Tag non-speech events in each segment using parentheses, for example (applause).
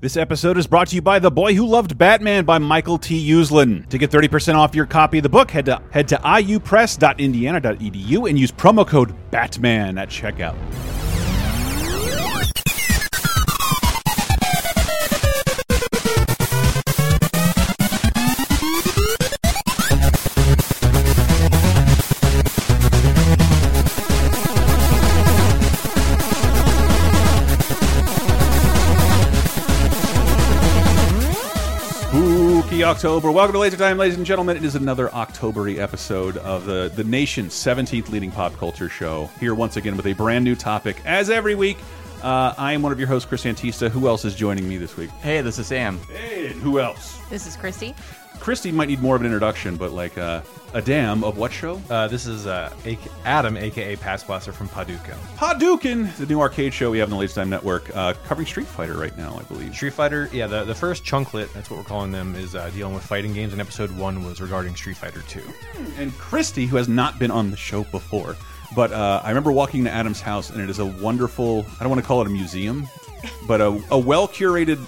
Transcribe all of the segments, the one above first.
This episode is brought to you by The Boy Who Loved Batman by Michael T. Uslan. To get 30% off your copy of the book, head to head to iupress.indiana.edu and use promo code BATMAN at checkout. October. Welcome to Laser Time, ladies and gentlemen. It is another Octobery episode of the, the nation's 17th leading pop culture show. Here once again with a brand new topic. As every week, uh, I am one of your hosts, Chris Antista. Who else is joining me this week? Hey, this is Sam. Hey, and who else? This is Christy. Christy might need more of an introduction, but like uh, a dam of what show? Uh, this is uh, A- Adam, aka Pass Blaster from Paducah. Hadouken, the new arcade show we have on the Late Time Network, uh, covering Street Fighter right now, I believe. Street Fighter, yeah, the, the first chunklet, that's what we're calling them, is uh, dealing with fighting games, and episode one was regarding Street Fighter 2. and Christy, who has not been on the show before, but uh, I remember walking to Adam's house, and it is a wonderful. I don't want to call it a museum, but a, a well curated,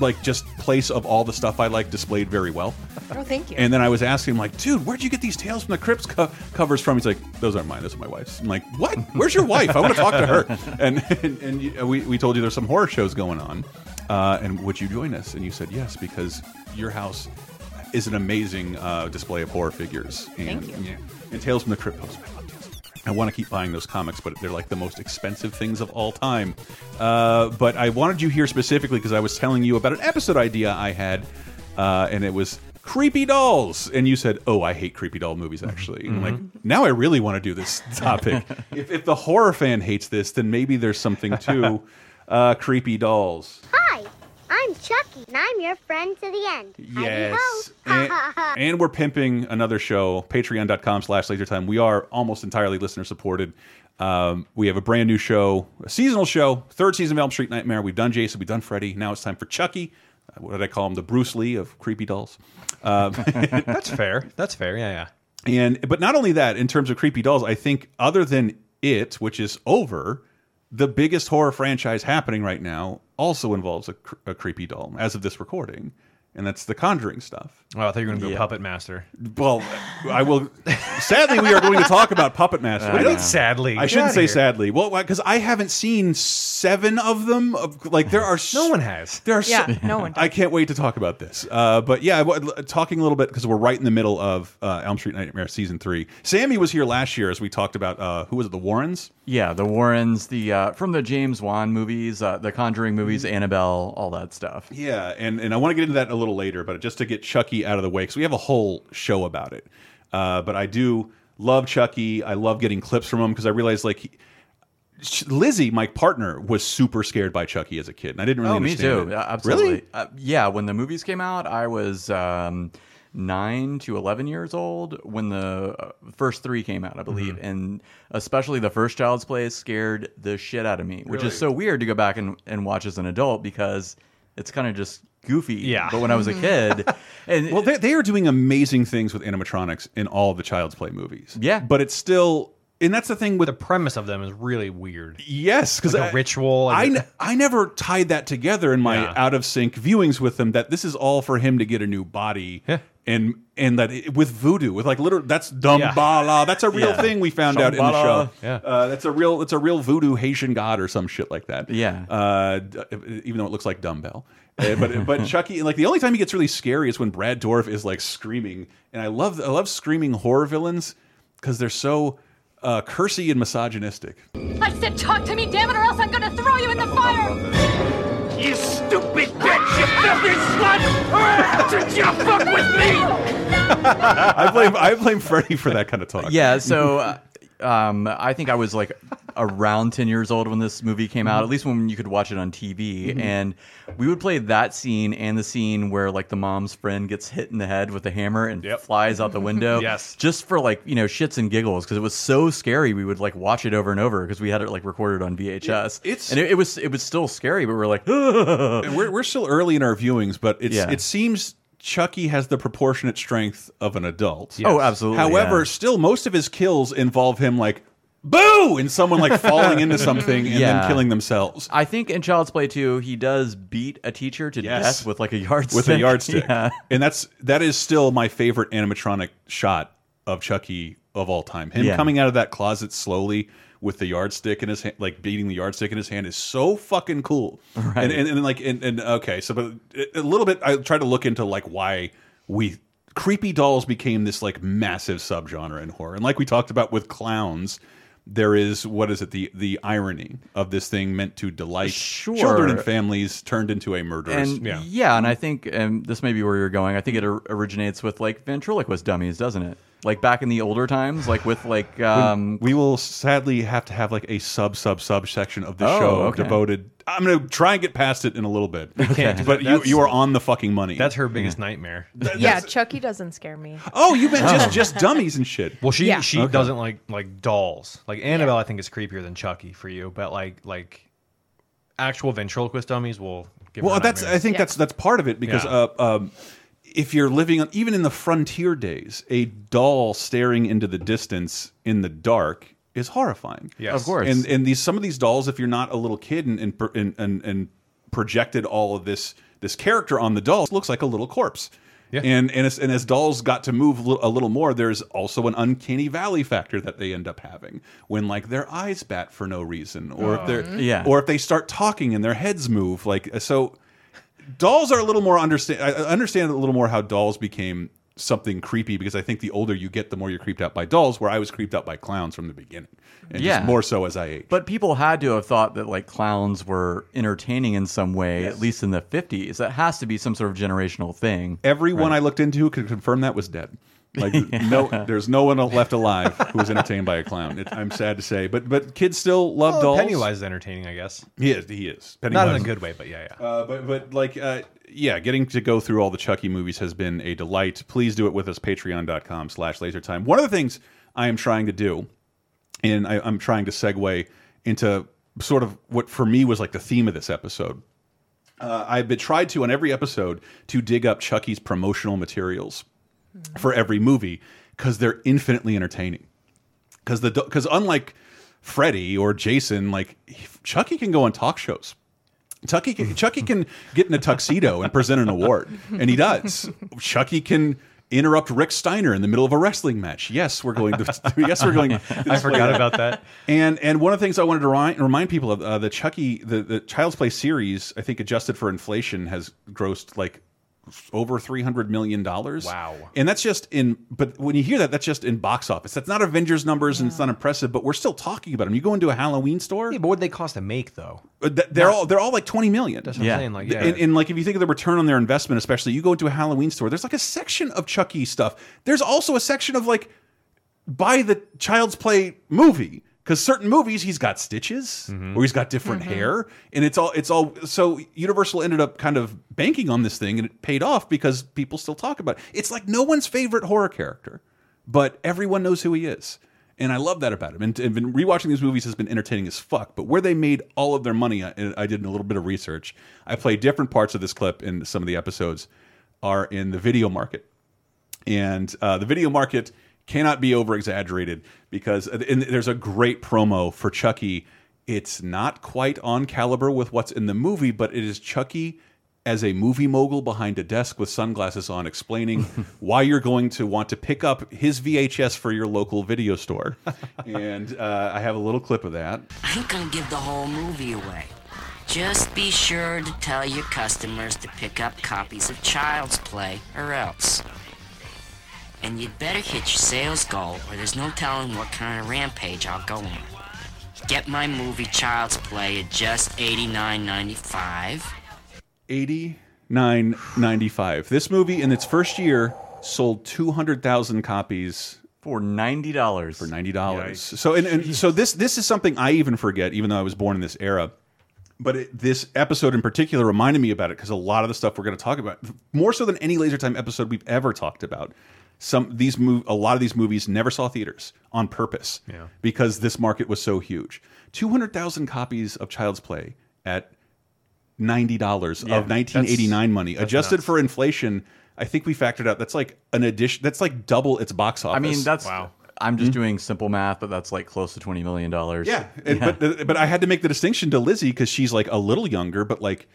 like just place of all the stuff I like displayed very well. Oh, thank you. And then I was asking him, like, dude, where'd you get these Tales from the Crypts co covers from? He's like, those aren't mine, those are my wife's. I'm like, what? Where's your wife? I want to talk to her. (laughs) And and, and you, we, we told you there's some horror shows going on. Uh, and would you join us? And you said yes, because your house is an amazing uh, display of horror figures. And, Thank you. Yeah. And Tales from the Crypt. I love Tales from the Crypt. I want to keep buying those comics, but they're like the most expensive things of all time. Uh, but I wanted you here specifically because I was telling you about an episode idea I had, uh, and it was creepy dolls. And you said, "Oh, I hate creepy doll movies." Actually, and I'm like now I really want to do this (laughs) topic. if, if the horror fan hates this, then maybe there's something to (laughs) uh, creepy dolls. Hi, I'm Chucky, and I'm your friend to the end. Yes. Howdy And, (laughs) and we're pimping another show, patreon.com slash lasertime. We are almost entirely listener supported. Um, we have a brand new show, a seasonal show, third season of Elm Street Nightmare. We've done Jason, we've done Freddy. Now it's time for Chucky. Uh, what did I call him? The Bruce Lee of creepy dolls. Um, (laughs) (laughs) That's fair. That's fair, yeah, yeah. and but not only that, in terms of creepy dolls, I think other than it, which is over, the biggest horror franchise happening right now also involves a, cr a creepy doll as of this recording, and that's the Conjuring stuff. Oh, I thought you were going to go Yeah. Puppet Master. Well, I will. Sadly, we are going to talk about Puppet Master. I think sadly. I Get shouldn't say here. sadly. Well, because I haven't seen seven of them. Of, like there are No s- one has. There are Yeah, so, no one (laughs) I can't wait to talk about this. Uh, but yeah, I w- talking a little bit because we're right in the middle of uh, Elm Street Nightmare season three. Sammy was here last year as we talked about uh, who was it? The Warrens. Yeah, the Warrens, the uh, from the James Wan movies, uh, the Conjuring movies, Annabelle, all that stuff. Yeah, and and I want to get into that a little later, but just to get Chucky out of the way, because we have a whole show about it. Uh, but I do love Chucky. I love getting clips from him because I realized like. He, Lizzie, my partner, was super scared by Chucky as a kid, and I didn't really Oh, me understand too. it. Absolutely. Really? Uh, yeah, when the movies came out, I was um, nine to eleven years old when the uh, first three came out, I believe, Mm-hmm. and especially the first Child's Play scared the shit out of me, which Really? is so weird to go back and, and watch as an adult because it's kind of just goofy. Yeah. But when I was a kid, (laughs) and Well, they, they are doing amazing things with animatronics in all the Child's Play movies. Yeah. but it's still, and that's the thing with The premise of them is really weird. yes, because Like a ritual. I, and- ne- I never tied that together in my Yeah. out of sync viewings with them. That this is all for him to get a new body, Yeah. And and that it, with voodoo, with like literally that's Damballa. That's a real Yeah. thing we found out in the show. Yeah. uh, that's a real it's a real voodoo Haitian god or some shit like that. Yeah. uh, even though it looks like dumbbell. Uh, but (laughs) but Chucky, like the only time he gets really scary is when Brad Dourif is like screaming, and I love I love screaming horror villains because they're so uh, cursy and misogynistic. I said talk to me, damn it, or else I'm gonna throw you in the fire! You stupid bitch! You filthy slut! (laughs) Did you fuck with me? (laughs) I blame I blame Freddy for that kind of talk. yeah, so uh, um, I think I was like around 10 years old when this movie came Mm-hmm. out, at least when you could watch it on TV. And we would play that scene and the scene where like the mom's friend gets hit in the head with a hammer and Yep. flies out the window. (laughs) Yes. Just for like, you know, shits and giggles because it was so scary. We would like watch it over and over because we had it like recorded on VHS. it's- and it, it was it was still scary, but we are like, And (laughs) we're we're still early in our viewings, but it's Yeah. it seems Chucky has the proportionate strength of an adult. oh, absolutely. However, yeah. still most of his kills involve him like boo, and someone like falling into (laughs) something and Yeah. then killing themselves. I think in Child's Play 2, he does beat a teacher to Yes. death with like a yardstick. with a yardstick. (laughs) Yeah. And that's that is still my favorite animatronic shot of Chucky of all time. Him Yeah. coming out of that closet slowly with the yardstick in his hand, like beating the yardstick in his hand, is so fucking cool. Right. And, and, and like and, and okay, so but a little bit, I tried to look into like why we creepy dolls became this like massive subgenre in horror, and like we talked about with clowns. There is what is it the the irony of this thing meant to delight Sure. children and families turned into a murderous And Yeah. yeah. and I think and this may be where you're going. I think it originates with like ventriloquist dummies, doesn't it? Like back in the older times, like with like um we will sadly have to have like a sub sub sub section of the Oh, show okay. devoted. I'm gonna try and get past it in a little bit, can't (laughs) but that. you you are on the fucking money. That's her biggest nightmare. Yeah, Chucky doesn't scare me. oh, you meant just just dummies and shit. Well, she Yeah. she doesn't like like dolls. Like Annabelle, I think is creepier than Chucky for you, but like like actual ventriloquist dummies will give. Well, her that's I think Yeah. that's that's part of it because Yeah. uh, um, if you're living on even in the frontier days, a doll staring into the distance in the dark is horrifying. Yes. Of course. And and these some of these dolls, if you're not a little kid and and and, and, and projected all of this this character on the doll, looks like a little corpse. Yeah. And and as, and as dolls got to move a little more, there's also an uncanny valley factor that they end up having when like their eyes bat for no reason, or if they're mm-hmm. Yeah. or if they start talking and their heads move. Like uh, so, dolls are a little more understand. I understand a little more how dolls became something creepy because I think the older you get, the more you're creeped out by dolls. Where I was creeped out by clowns from the beginning, and Yeah. just more so as I age. But people had to have thought that like clowns were entertaining in some way, at least in the 50s. That has to be some sort of generational thing. Everyone I looked into could confirm that was dead. Like (laughs) no, there's no one left alive who was entertained by a clown. It, I'm sad to say, but but kids still love Well, dolls. Pennywise is entertaining, I guess. he is. He is. Not Pennywise. in a good way, but yeah, yeah. Uh, but but like uh, yeah, getting to go through all the Chucky movies has been a delight. Please do it with us. Patreon.com slash lasertime. One of the things I am trying to do, and I, I'm trying to segue into sort of what for me was like the theme of this episode. Uh, I've been tried to on every episode to dig up Chucky's promotional materials for every movie because they're infinitely entertaining. Because the because unlike Freddy or Jason, like Chucky can go on talk shows. Chucky can, Chucky can get in a tuxedo and present an award, and he does. Chucky can interrupt Rick Steiner in the middle of a wrestling match. Yes, we're going to. (laughs) yes, we're going. (laughs) I forgot about that. And and one of the things I wanted to remind, remind people of uh, the Chucky the the Child's Play series, I think adjusted for inflation has grossed like over three hundred million dollars. Wow. And that's just in. But when you hear that, that's just in box office. That's not Avengers numbers, and it's not impressive. But we're still talking about them. You go into a Halloween store, Yeah, but what would they cost to make though? uh, they're all they're all like twenty million. That's what Yeah. I'm saying. Like, yeah, And, and like if you think of the return on their investment, especially you go into a Halloween store, there's like a section of Chucky stuff. There's also a section of like buy the Child's Play movie because certain movies he's got stitches or he's got different hair, and it's all it's all. So Universal ended up kind of banking on this thing, and it paid off because people still talk about it. It's like no one's favorite horror character, but everyone knows who he is. And I love that about him. And, and been rewatching these movies has been entertaining as fuck. But where they made all of their money, I, I did a little bit of research. I played different parts of this clip in some of the episodes, are in the video market and uh, the video market cannot be over exaggerated because and there's a great promo for Chucky. It's not quite on caliber with what's in the movie, but it is Chucky as a movie mogul behind a desk with sunglasses on, explaining (laughs) why you're going to want to pick up his VHS for your local video store. (laughs) and uh, I have a little clip of that. I ain't gonna give the whole movie away. Just be sure to tell your customers to pick up copies of Child's Play or else. And you'd better hit your sales goal or there's no telling what kind of rampage I'll go on. Get my movie Child's Play at just $89.95. eighty nine ninety five. This movie in its first year sold two hundred thousand copies For $90. for ninety dollars. So and, and so this this is something I even forget, even though I was born in this era. But it, this episode in particular reminded me about it because a lot of the stuff we're going to talk about, more so than any Laser Time episode we've ever talked about, some these move a lot of these movies never saw theaters on purpose, Yeah. because this market was so huge. Two hundred thousand copies of Child's Play at ninety dollars Yeah, of nineteen eighty nine money, adjusted nuts. for inflation. I think we factored out that's like an addition. That's like double its box office. I mean, that's Wow. I'm just hmm? doing simple math, but that's like close to twenty million dollars. Yeah, and, but but I had to make the distinction to Lizzie because she's like a little younger, but like.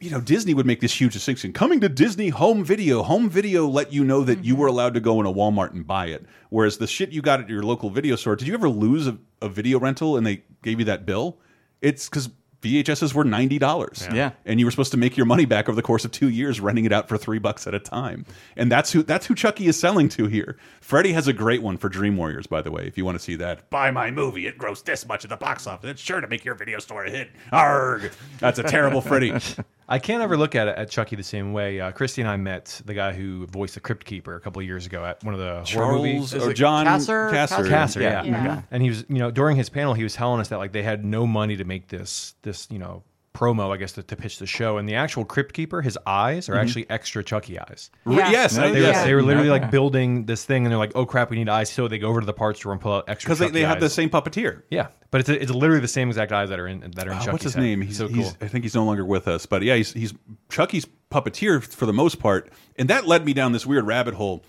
You know, Disney would make this huge distinction. Coming to Disney Home Video. Home Video let you know that you mm-hmm. were allowed to go in a Walmart and buy it. Whereas the shit you got at your local video store, did you ever lose a, a video rental and they gave you that bill? It's because VHSs were ninety dollars. Yeah. and you were supposed to make your money back over the course of two years, renting it out for three bucks at a time. And that's who that's who Chucky is selling to here. Freddie has a great one for Dream Warriors, by the way. If you want to see that, buy my movie. It grossed this much at the box office. It's sure to make your video store a hit. Arg! That's a terrible Freddie. (laughs) I can't ever look at it at Chucky the same way. Uh, Christy and I met the guy who voiced the Crypt Keeper a couple of years ago at one of the horror movies. Charles or John Kassir? Kassir. Kassir, Yeah. yeah. Yeah. And he was, you know, during his panel, he was telling us that like they had no money to make this, this, you know, promo, I guess, to, to pitch the show. And the actual Crypt Keeper, his eyes are actually extra Chucky eyes. Yeah. Yes, No, They, yes. were, they were literally Yeah. like building this thing, and they're like, "Oh crap, we need eyes!" So they go over to the parts store and pull out extra. because they, they have the same puppeteer. Yeah, but it's, it's literally the same exact eyes that are in that are in Uh, Chucky's what's his head. name? He's so he's- cool. I think he's no longer with us, but yeah, he's he's Chucky's puppeteer for the most part, and that led me down this weird rabbit hole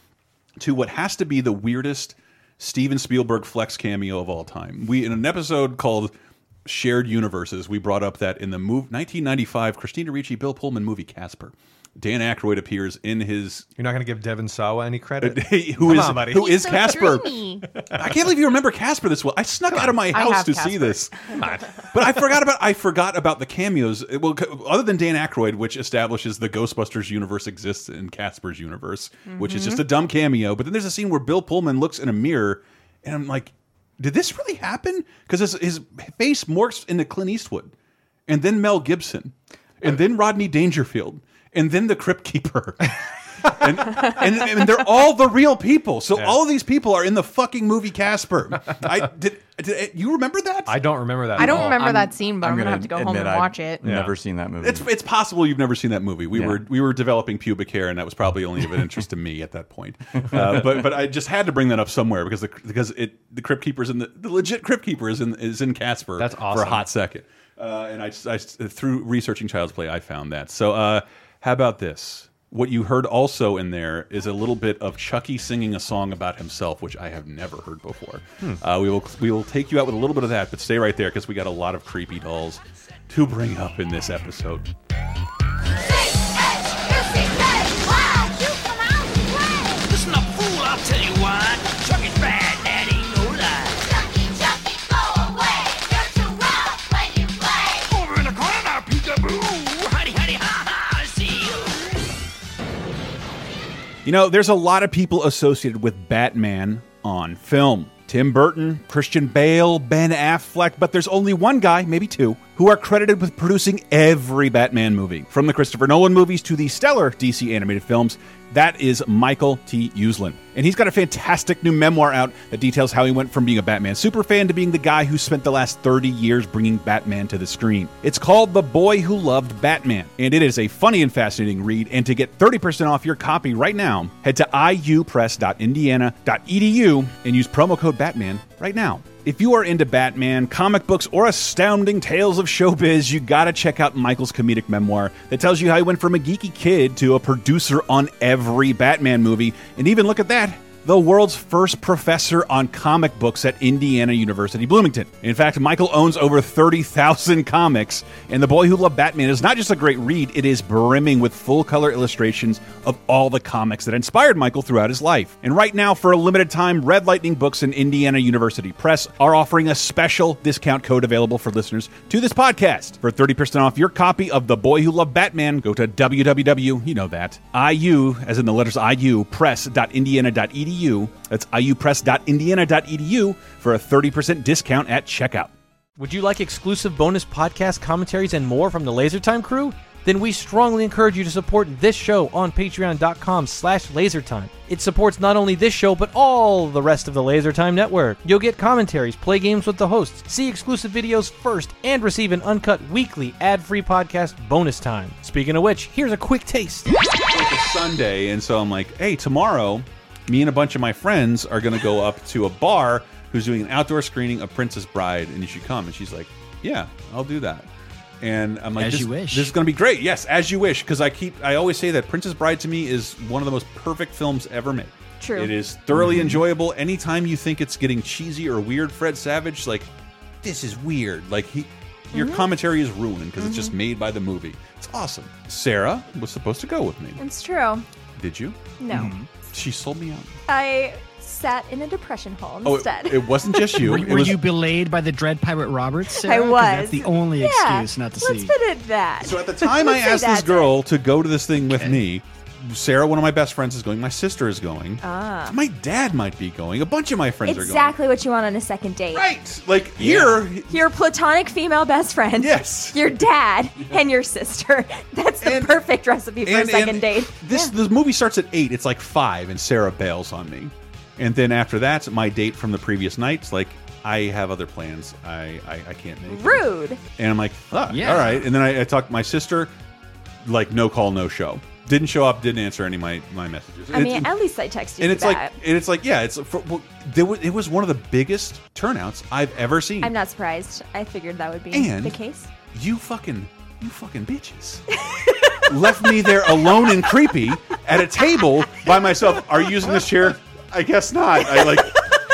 to what has to be the weirdest Steven Spielberg flex cameo of all time. We in an episode called Shared Universes, we brought up that in the move 1995 Christina Ricci Bill Pullman movie Casper, Dan Aykroyd appears in his You're not going to give Devin Sawa any credit. Uh, (laughs) who Come is on, buddy. who is so Casper? dreamy. I can't believe you remember Casper this well. I snuck out of my house have to see Casper. this, (laughs) but I forgot about I forgot about the cameos. Well, other than Dan Aykroyd, which establishes the Ghostbusters universe exists in Casper's universe, which is just mm-hmm. a dumb cameo. But then there's a scene where Bill Pullman looks in a mirror, and I'm like, did this really happen? Because his, his face morphs into Clint Eastwood, and then Mel Gibson, and uh, then Rodney Dangerfield, and then the Crypt Keeper. (laughs) and, and and they're all the real people. So all of these people are in the fucking movie Casper. I did. did you remember that? I don't remember that. I don't all. remember I'm- that scene, but I'm, gonna, have to go home admit and I've watch it. Never seen that movie. it's it's possible you've never seen that movie. We Yeah. were we were developing pubic hair, and that was probably only of an interest to me at that point. Uh, but but I just had to bring that up somewhere because the because it the Crypt Keeper's in the, the legit Crypt Keeper is in is in Casper. That's awesome. for a hot second. Uh, and I, I through researching Child's Play, I found that. So uh, how about this? What you heard also in there is a little bit of Chucky singing a song about himself, which I have never heard before. Uh, we will we will take you out with a little bit of that, but stay right there because we got a lot of creepy dolls to bring up in this episode. You. Know, there's a lot of people associated with Batman on film. Tim Burton, Christian Bale, Ben Affleck, but there's only one guy, maybe two, who are credited with producing every Batman movie. From the Christopher Nolan movies to the stellar DC animated films, that is Michael T. Uslan. And he's got a fantastic new memoir out that details how he went from being a Batman superfan to being the guy who spent the last 30 years bringing Batman to the screen. It's called The Boy Who Loved Batman, and it is a funny and fascinating read. And to get 30% off your copy right now, head to iupress.indiana.edu and use promo code Batman right now. If you are into Batman, comic books, or astounding tales of showbiz, you gotta check out Michael's comedic memoir that tells you how he went from a geeky kid to a producer on every Batman movie. And even look at that, the world's first professor on comic books at Indiana University Bloomington. In fact, Michael owns over 30,000 comics, and The Boy Who Loved Batman is not just a great read, it is brimming with full color illustrations of all the comics that inspired Michael throughout his life. And right now, for a limited time, Red Lightning Books and Indiana University Press are offering a special discount code available for listeners to this podcast. For 30% off your copy of The Boy Who Loved Batman, go to www, you know that, IU, as in the letters IU, press.indiana.edu. That's iupress.indiana.edu for a 30% discount at checkout. Would you like exclusive bonus podcast commentaries and more from the LaserTime crew? Then we strongly encourage you to support this show on patreon.com slash lasertime. It supports not only this show, but all the rest of the LaserTime network. You'll get commentaries, play games with the hosts, see exclusive videos first, and receive an uncut weekly ad-free podcast bonus time. Speaking of which, here's a quick taste. like a Sunday, and so I'm like, hey, tomorrow, me and a bunch of my friends are going to go up to a bar who's doing an outdoor screening of Princess Bride, and you should come. And she's like, yeah, I'll do that. And I'm like, As this, you wish. This is going to be great. Yes, as you wish, because I keep, I always say that Princess Bride to me is one of the most perfect films ever made. True. It is thoroughly mm-hmm. enjoyable. Anytime you think it's getting cheesy or weird, Fred Savage, like, this is weird. Like he, your Mm-hmm. commentary is ruined because it's just mm-hmm. made by the movie. It's awesome. Sarah was supposed to go with me. It's true. Did you? No. Mm-hmm. She sold me out. I sat in a depression hole Oh, instead. it, it wasn't just you. (laughs) Were, were was- you belayed by the Dread Pirate Roberts? Sarah? I 'Cause was. That's the only Yeah, excuse not to Let's see. put it that. So at the time (laughs) I asked this that's girl to go to this thing with me, Sarah, one of my best friends, is going. My sister is going. Ah. My dad might be going. A bunch of my friends Exactly are going. Exactly what you want on a second date. Right. Like here, Your platonic female best friend. Yes. Your dad and your sister. (laughs) That's the And- perfect recipe for a second date. This the movie starts at eight. It's like five, and Sarah bails on me. And then after that, my date from the previous night's like, I have other plans. I I, I can't make. it." Rude. And I'm like, fuck. Yeah. All right. And then I, I talked to my sister, like no call, no show. Didn't show up. Didn't answer any of my my messages. I mean, it's- at least I texted you and it's like and it's like yeah it's for, well, there was, it was one of the biggest turnouts I've ever seen. I'm not surprised. I figured that would be And- the case. you fucking you fucking bitches (laughs) left me there alone and creepy at a table by myself. Are you using this chair? I guess not. I like.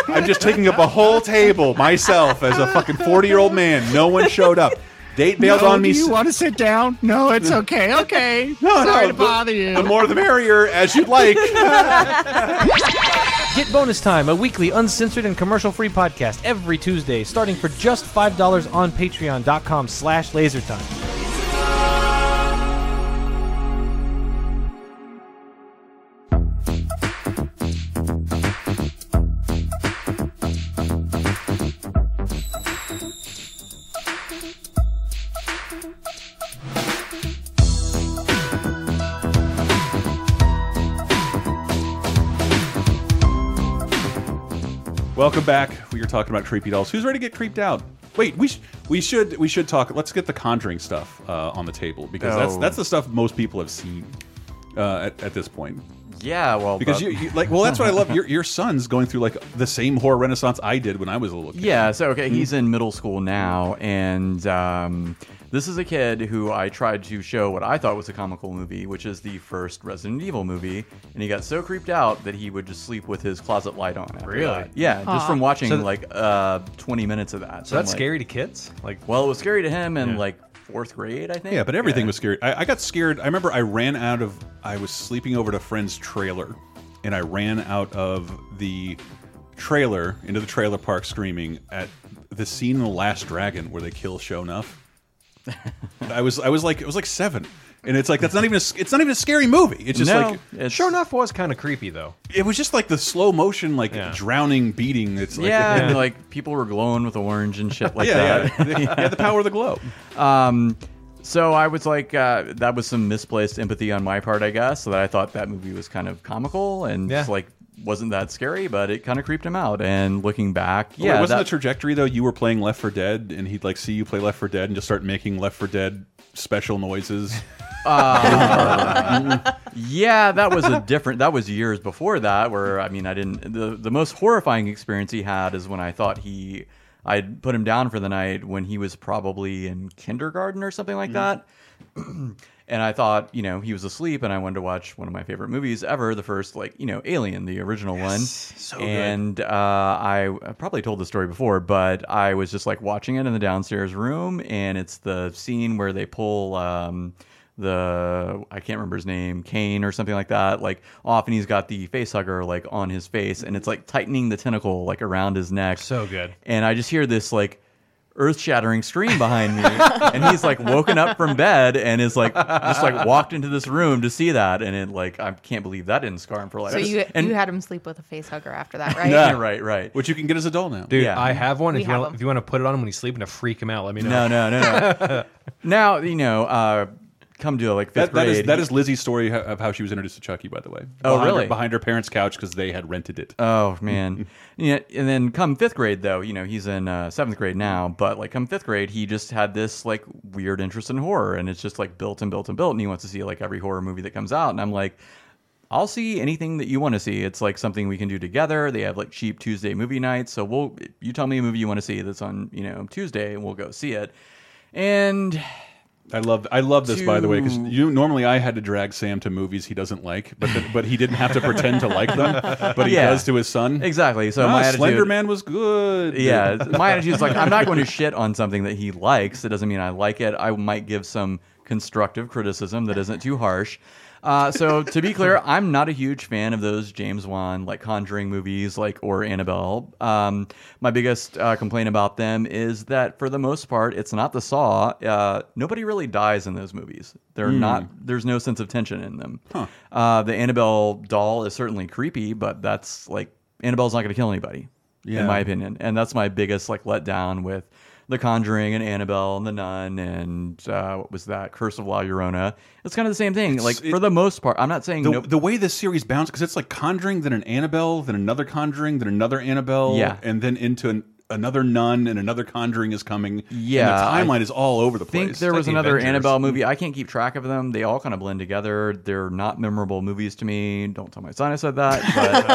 I'm just taking up a whole table myself as a fucking 40 year old man. No one showed up. Date bailed no, on me. Do you s- want to sit down? No, it's (laughs) okay. Okay. no, Sorry no, to the- bother you. The more the merrier, as you'd like. (laughs) Get Bonus Time, a weekly uncensored and commercial-free podcast every Tuesday, starting for just $5 on patreon.com slash lasertime. Welcome back. We are talking about creepy dolls. Who's ready to get creeped out? Wait, we sh we should we should talk. Let's get the Conjuring stuff uh, on the table because that's Oh. that's the stuff most people have seen uh, at, at this point. Yeah, well, Because you, you like well, that's what I love. Your your son's going through like the same horror renaissance I did when I was a little kid. Yeah, so okay, he's in middle school now, and um, this is a kid who I tried to show what I thought was a comical movie, which is the first Resident Evil movie, and he got so creeped out that he would just sleep with his closet light on. after Really? that. Yeah, just from watching So th- like uh, 20 minutes of that. So that's I'm like- scary to kids. Like, Well, it was scary to him in Yeah. like fourth grade, I think. Yeah, but everything was scary. I, I got scared. I remember I ran out of. I was sleeping over at a friend's trailer, and I ran out of the trailer into the trailer park screaming at the scene in the Last Dragon where they kill Sho'nuff. (laughs) I was I was like it was like seven, and it's like that's not even a, it's not even a scary movie. It's just no, like it's, Sho'nuff, was kind of creepy though. it was just like the slow motion like Yeah. drowning beating. It's like yeah, and like people were glowing with orange and shit like yeah, that. (laughs) yeah. yeah, the power of the glow. Um, so I was like, uh, that was some misplaced empathy on my part, I guess. So that I thought that movie was kind of comical and Yeah. just like wasn't that scary, but it kind of creeped him out. And looking back, Wait, yeah, wasn't that- the trajectory though? You were playing Left 4 Dead, and he'd like see you play Left 4 Dead and just start making Left 4 Dead special noises. (laughs) Uh, yeah, that was a different. That was years before that, where I mean, I didn't. The the most horrifying experience he had is when I thought he, I'd put him down for the night when he was probably in kindergarten or something like mm-hmm. that. (clears throat) and I thought, you know, he was asleep, and I wanted to watch one of my favorite movies ever, the first, like, you know, Alien, the original one. so good. and uh, I, I probably told the story before, but I was just like watching it in the downstairs room, and it's the scene where they pull. Um, the I can't remember his name, Kane or something like that, like off, and he's got the face hugger like on his face, and it's like tightening the tentacle like around his neck. So good. And I just hear this like earth shattering scream behind me, and he's like woken up from bed and is like just like walked into this room to see that, and it like I can't believe that didn't scar him for life. So you and you had him sleep with a face hugger after that, right? yeah, right, right. which you can get as a doll now. Dude, Yeah. I have one. If you, have want, if you want to put it on him when he's sleeping to freak him out, let me know. No, no, no, no. (laughs) now you know. uh Come to like fifth That, that grade. is that is Lizzie's story of how she was introduced to Chucky. By the way, Oh, Behind her- really? behind her parents' couch because they had rented it. Oh man, (laughs) yeah. And then come fifth grade, though, you know, he's in uh, seventh grade now. But like come fifth grade, he just had this like weird interest in horror, and it's just like built and built and built. And he wants to see like every horror movie that comes out. And I'm like, I'll see anything that you want to see. It's like something we can do together. They have like cheap Tuesday movie nights, so we'll you tell me a movie you want to see that's on you know Tuesday, and we'll go see it. And I love I love this by the way because you normally I had to drag Sam to movies he doesn't like, but the, but he didn't have to pretend to like them, but he Yeah. does to his son. Exactly. So Ah, my attitude, Slender Man was good. Yeah, my attitude is like I'm not going to shit on something that he likes. It doesn't mean I like it. I might give some constructive criticism that isn't too harsh. Uh, so to be clear, I'm not a huge fan of those James Wan like Conjuring movies, like or Annabelle. Um, my biggest uh, complaint about them is that for the most part, it's not the Saw. Uh, nobody really dies in those movies. They're Hmm. not. There's no sense of tension in them. Uh, the Annabelle doll is certainly creepy, but that's like Annabelle's not going to kill anybody Yeah. in my opinion. And that's my biggest like letdown with The Conjuring and Annabelle and The Nun and uh, what was that? Curse of La Llorona. It's kind of the same thing. like it- for the most part, I'm not saying The, no. the way this series bounces because it's like Conjuring, then an Annabelle, then another Conjuring, then another Annabelle, Yeah. and then into an, another Nun, and another Conjuring is coming. Yeah, and the I timeline is all over the I think place. there like was the another Avengers. Annabelle movie. I can't keep track of them. They all kind of blend together. They're not memorable movies to me. Don't tell my son I said that. But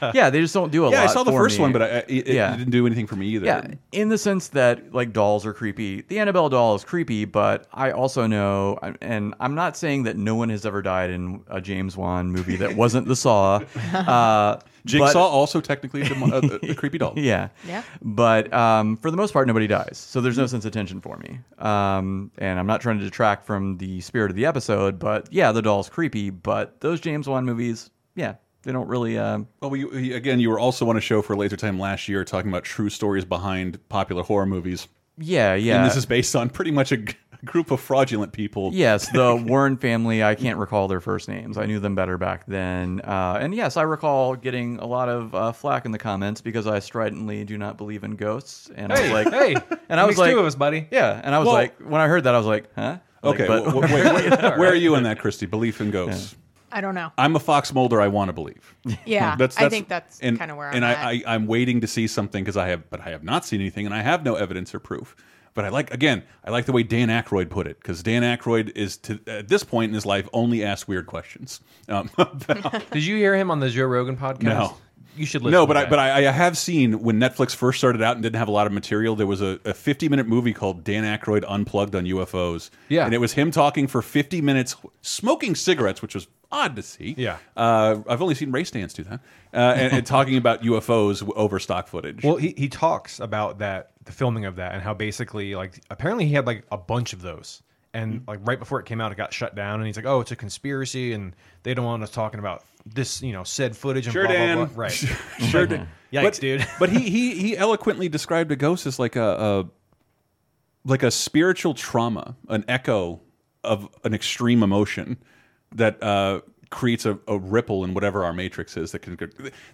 (laughs) um, yeah, they just don't do a lot. yeah, I saw the for first me. one, but I, it, it didn't do anything for me either. Yeah, in the sense that like dolls are creepy. The Annabelle doll is creepy, but I also know, and I'm not saying that no one has ever died in a James Wan movie that wasn't the Saw. (laughs) Uh, Jigsaw but- also technically a, a, a (laughs) creepy doll. yeah. Yeah. But um, for the most part, nobody dies. So there's no sense of tension for me. Um, and I'm not trying to detract from the spirit of the episode, but yeah, the doll's creepy. But those James Wan movies, yeah, they don't really. Um, Well, we, we- again, you were also on a show for Laser Time last year talking about true stories behind popular horror movies. yeah, yeah. And this is based on pretty much a, g- group of fraudulent people. Yes, the (laughs) Warren family. I can't recall their first names. I knew them better back then. Uh, and yes, I recall getting a lot of uh, flack in the comments because I stridently do not believe in ghosts. And I was Hey, like, hey, (laughs) and I was like, two of us, buddy. yeah. And I was Well- like, when I heard that, I was like, huh? Like, Okay, but- well, wait, wait, (laughs) where are you in that, Christy? Belief in ghosts. I don't know. I'm a Fox Mulder. I want to believe. Yeah, That's, I think that's and, kind of where I'm and at. I, I I'm waiting to see something because I have, but I have not seen anything, and I have no evidence or proof. But I like again, I like the way Dan Aykroyd put it because Dan Aykroyd is to at this point in his life only asks weird questions. Um, about- (laughs) (laughs) Did you hear him on the Joe Rogan podcast? No. You should listen. no, to but I but I, I have seen when Netflix first started out and didn't have a lot of material. There was a, a 50 minute movie called Dan Aykroyd Unplugged on UFOs. Yeah. and it was him talking for 50 minutes, smoking cigarettes, which was odd to see. Yeah. uh, I've only seen Ray Stantz do that, uh, and, and (laughs) talking about UFOs over stock footage. Well, he, he talks about that, the filming of that, and how basically, like, apparently he had like a bunch of those, and like right before it came out, it got shut down, and he's like, "Oh, it's a conspiracy, and they don't want us talking about this, you know, said footage and Sure, blah Dan. blah blah." Right? (laughs) sure. did. (laughs) Yikes, but, dude. but he he he eloquently described a ghost as like a, a like a spiritual trauma, an echo of an extreme emotion that uh, creates a, a ripple in whatever our matrix is. That can.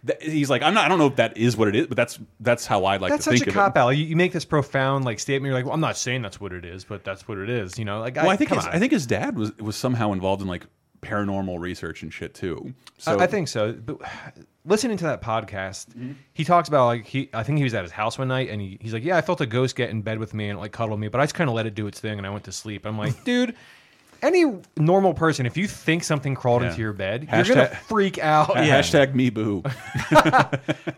That, he's like, I'm not. I don't know if that is what it is, but that's that's how I like That's to such think a of cop it. out. You, you make this profound like statement. You're like, "Well, I'm not saying that's what it is, but that's what it is." You know, like, Well, I think come his. I think his dad was was somehow involved in like paranormal research and shit too. So I, I think so. But listening to that podcast, Mm-hmm. he talks about like he. I think he was at his house one night, and he, he's like, "Yeah, I felt a ghost get in bed with me and like cuddle me, but I just kind of let it do its thing, and I went to sleep." I'm like, (laughs) dude. Any normal person, if you think something crawled Yeah. into your bed, you're gonna freak out. Hashtag me boo. (laughs)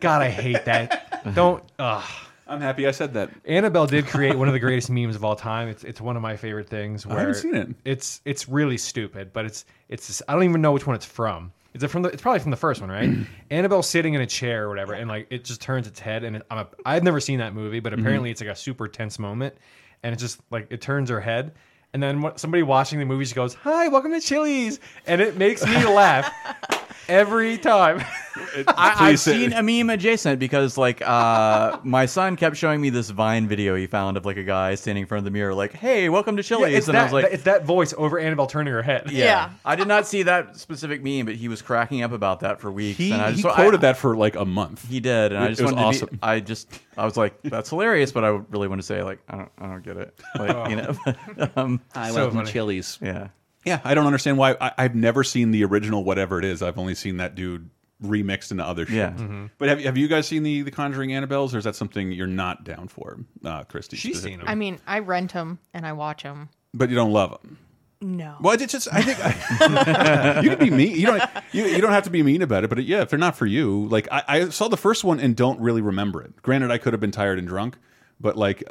God, I hate that. Don't. Ugh. I'm happy I said that. Annabelle did (laughs) create one of the greatest memes of all time. It's it's one of my favorite things. Where haven't seen it. It's it's really stupid, but it's it's I don't even know which one it's from. Is it from the? It's probably from the first one, right? (clears throat) Annabelle sitting in a chair or whatever, and like it just turns its head, and it, I'm a, I've never seen that movie, but mm-hmm. apparently it's like a super tense moment, and it just like it turns her head, and then somebody watching the movie goes, "Hi, welcome to Chili's," and it makes me laugh (laughs) every time. I, I've Please say- seen a meme adjacent because like uh, my son kept showing me this Vine video he found of like a guy standing in front of the mirror, like, "Hey, welcome to Chili's," it's and that, I was like, it's that voice over Annabelle turning her head. Yeah. I did not see that specific meme, but he was cracking up about that for weeks. He, and I just, he so I- quoted that for like a month. He did, and I just it was wanted awesome. to be. I just, I was like, "That's hilarious," but I really want to say, like, I don't, I don't get it. Like, you know, (laughs) um, I So welcome to. Chili's. yeah. Yeah, I don't understand why. I, I've never seen the original, whatever it is. I've only seen that dude remixed into other shit. Yeah. Mm-hmm. But have, have you guys seen the the Conjuring Annabelles, or is that something you're not down for, uh, Christy? She's specifically? seen them. I mean, I rent them and I watch them. but you don't love them. No. Well, it's just I think (laughs) you can be mean. You don't you, you don't have to be mean about it. But yeah, if they're not for you, like I, I saw the first one and don't really remember it. Granted, I could have been tired and drunk, but like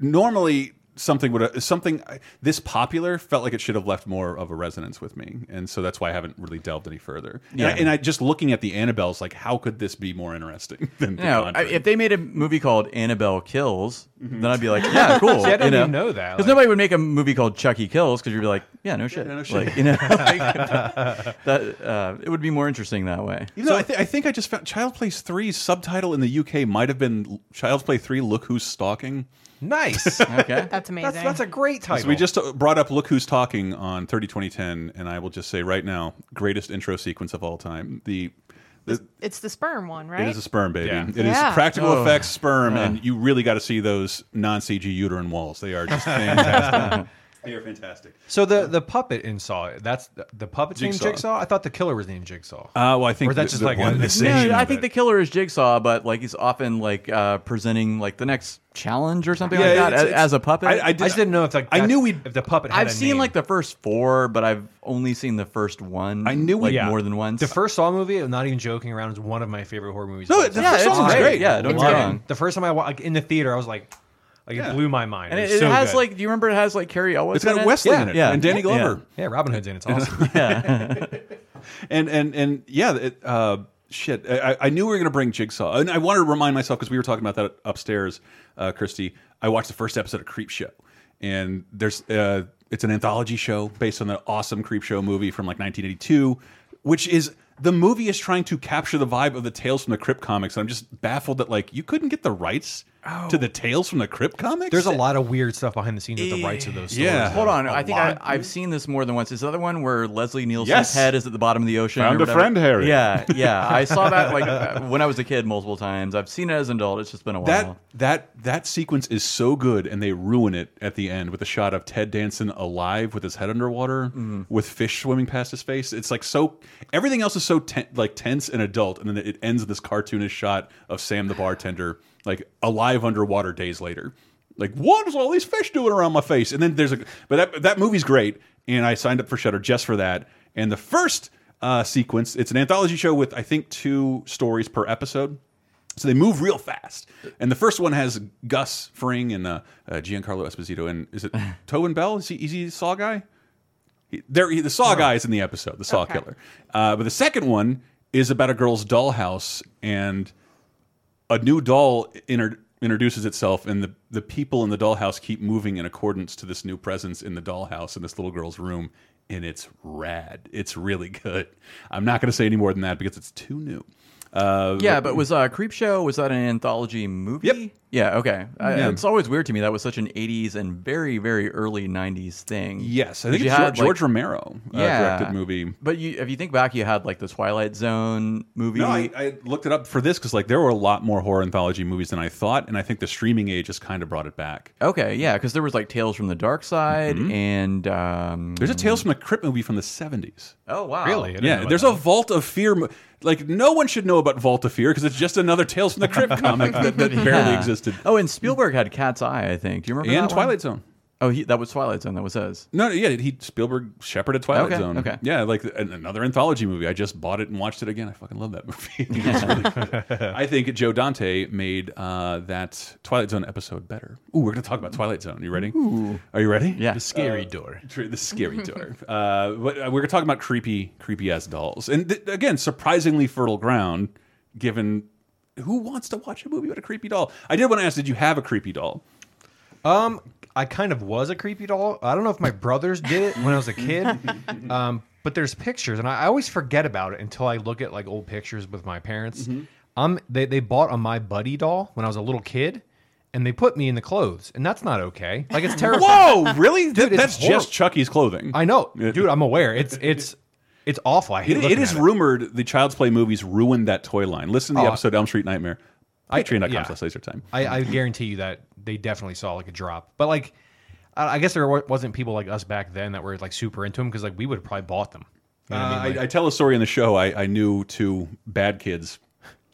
normally something would have something uh, this popular felt like it should have left more of a resonance with me, and so that's why I haven't really delved any further. Yeah. and I, and I just looking at the Annabelles, like how could this be more interesting (laughs) than the know, I- if they made a movie called Annabelle Kills, then I'd be like, (laughs) yeah, cool. See, I didn't you even know that. Because Like- nobody would make a movie called Chucky Kills because you'd be like, yeah, no shit. no shit. (laughs) Like, you know, like, (laughs) that uh, it would be more interesting that way. Even though I, th I think I just found Child's Play 3's subtitle in the UK might have been Child's Play 3 Look Who's Stalking. nice. Okay. That's amazing. That's that's a great title. So we just uh, brought up Look Who's Talking on 30 2010, and I will just say right now, greatest intro sequence of all time. The, the it's the sperm one, right? It is a sperm baby. Yeah. It is Yeah. practical Oh. effects sperm, and you really got to see those non CG uterine walls. They are just (laughs) fantastic. They are fantastic. So the the puppet in Saw, that's the, the puppet's named Jigsaw. Jigsaw. I thought the killer was named Jigsaw. Uh, well, I think Or is that the- just the like one a- that's a I think it. the killer is Jigsaw, but like he's often like uh, presenting like the next challenge or something like Yeah, that it's- as, it's- as a puppet. I- I I just didn't know if like I knew we'd- if the puppet. Had I've a seen name. like the first four, but I've only seen the first one. I knew like Yeah. more than once. The first Saw movie, I'm not even joking around, is one of my favorite horror movies. No, the yeah, first it's was great. great. Yeah, don't get me wrong. The first time I wa- like in the theater, I was like, like Yeah. it blew my mind. And it, it, it so has good. like, do you remember it has like Cary Elwes? It's got in? Wesley Yeah. in it, Yeah. and Danny Glover. yeah, Robin Hood's in. it. It's awesome. (laughs) and and and yeah, it, uh, shit. I, I knew we were gonna bring Jigsaw, and I wanted to remind myself because we were talking about that upstairs, uh, Christy. I watched the first episode of Creep Show, and there's uh, it's an anthology show based on the awesome Creep Show movie from like 1982, which is the movie is trying to capture the vibe of the Tales from the Crypt comics. And I'm just baffled that like you couldn't get the rights to the Tales from the Crypt comics. There's a lot of weird stuff behind the scenes with the rights of those stories. Yeah. Hold on, A I think I, lot. I've seen this more than once. Is the other one where Leslie Nielsen's Yes. head is at the bottom of the ocean? Found a friend, Harry. Yeah, (laughs) yeah. I saw that like uh, when I was a kid multiple times. I've seen it as an adult. It's just been a while. That that that sequence is so good, and they ruin it at the end with a shot of Ted Danson alive with his head underwater, Mm-hmm. with fish swimming past his face. It's like so. Everything else is so ten, like tense and adult, and then it ends with this cartoonish shot of Sam the bartender like alive underwater days later. Like what is all these fish doing around my face? And then there's a but that that movie's great, and I signed up for Shudder just for that. And the first uh, sequence, it's an anthology show with I think two stories per episode. So they move real fast. And the first one has Gus Fring and uh, uh, Giancarlo Esposito. And is it (laughs) Tobin Bell? Is he, is he the Saw guy? He, there, he, the Saw guy is in the episode, the Saw Okay. killer. Uh, but the second one is about a girl's dollhouse, and a new doll inter introduces itself, and the, the people in the dollhouse keep moving in accordance to this new presence in the dollhouse in this little girl's room. And it's rad. It's really (laughs) good. I'm not going to say any more than that because it's too new. Uh, yeah, but was uh, Creep Show was that an anthology movie? Yep. Yeah. Okay. I- Yeah. it's always weird to me that was such an '80s and very very early '90s thing. Yes, I think You it's had, George, George like- Romero uh, Yeah. directed movie. But you, if you think back, you had like the Twilight Zone movie. No, I, I looked it up for this because like there were a lot more horror anthology movies than I thought, and I think the streaming age has kind of brought it back. Okay, yeah, because there was like Tales from the Dark Side and um. There's a Tales from the Crypt movie from the 70s. oh wow, Really? I didn't know Yeah, there's that. a Vault of Fear. Mo- Like no one should know about Vault of Fear because it's just another Tales from the Crypt (laughs) comic that, that barely Yeah. existed. Oh, and Spielberg had Cat's Eye, I think. Do you remember And that one? Twilight Zone. Oh, he, that was Twilight Zone. That was his. No, no, yeah, he Spielberg shepherded Twilight Okay, Zone. okay. Yeah, like an- another anthology movie. I just bought it and watched it again. I fucking love that movie. (laughs) it's really (laughs) good. I think Joe Dante made uh, that Twilight Zone episode better. Ooh, we're gonna talk about Twilight Zone. You ready? Are you ready? Yeah. the scary door. Tr- the scary door. Uh, but uh, we're talking about creepy, creepy ass dolls, and th again, surprisingly fertile ground. Given who wants to watch a movie with a creepy doll? I did want to ask: Did you have a creepy doll? Um, I kind of was a creepy doll. I don't know if my brothers did it when I was a kid. (laughs) um, but there's pictures, and I, I always forget about it until I look at like old pictures with my parents. Mm-hmm. Um, they they bought a my buddy doll when I was a little kid, and they put me in the clothes, and that's not okay. Like it's (laughs) terrible. Whoa, (laughs) really? Dude, That's just Chucky's clothing. I know, dude. I'm aware. It's it's it's awful. I hate It, it is rumored the Child's Play movies ruined that toy line. Listen to the Oh. episode Elm Street Nightmare. I- Patreon.com yeah. slash laser time. I, I guarantee you that they definitely saw like a drop. But like, I I guess there wasn't people like us back then that were like super into them because like we would have probably bought them. You know Uh, I mean? I, Like- I tell a story in the show. I, I knew two bad kids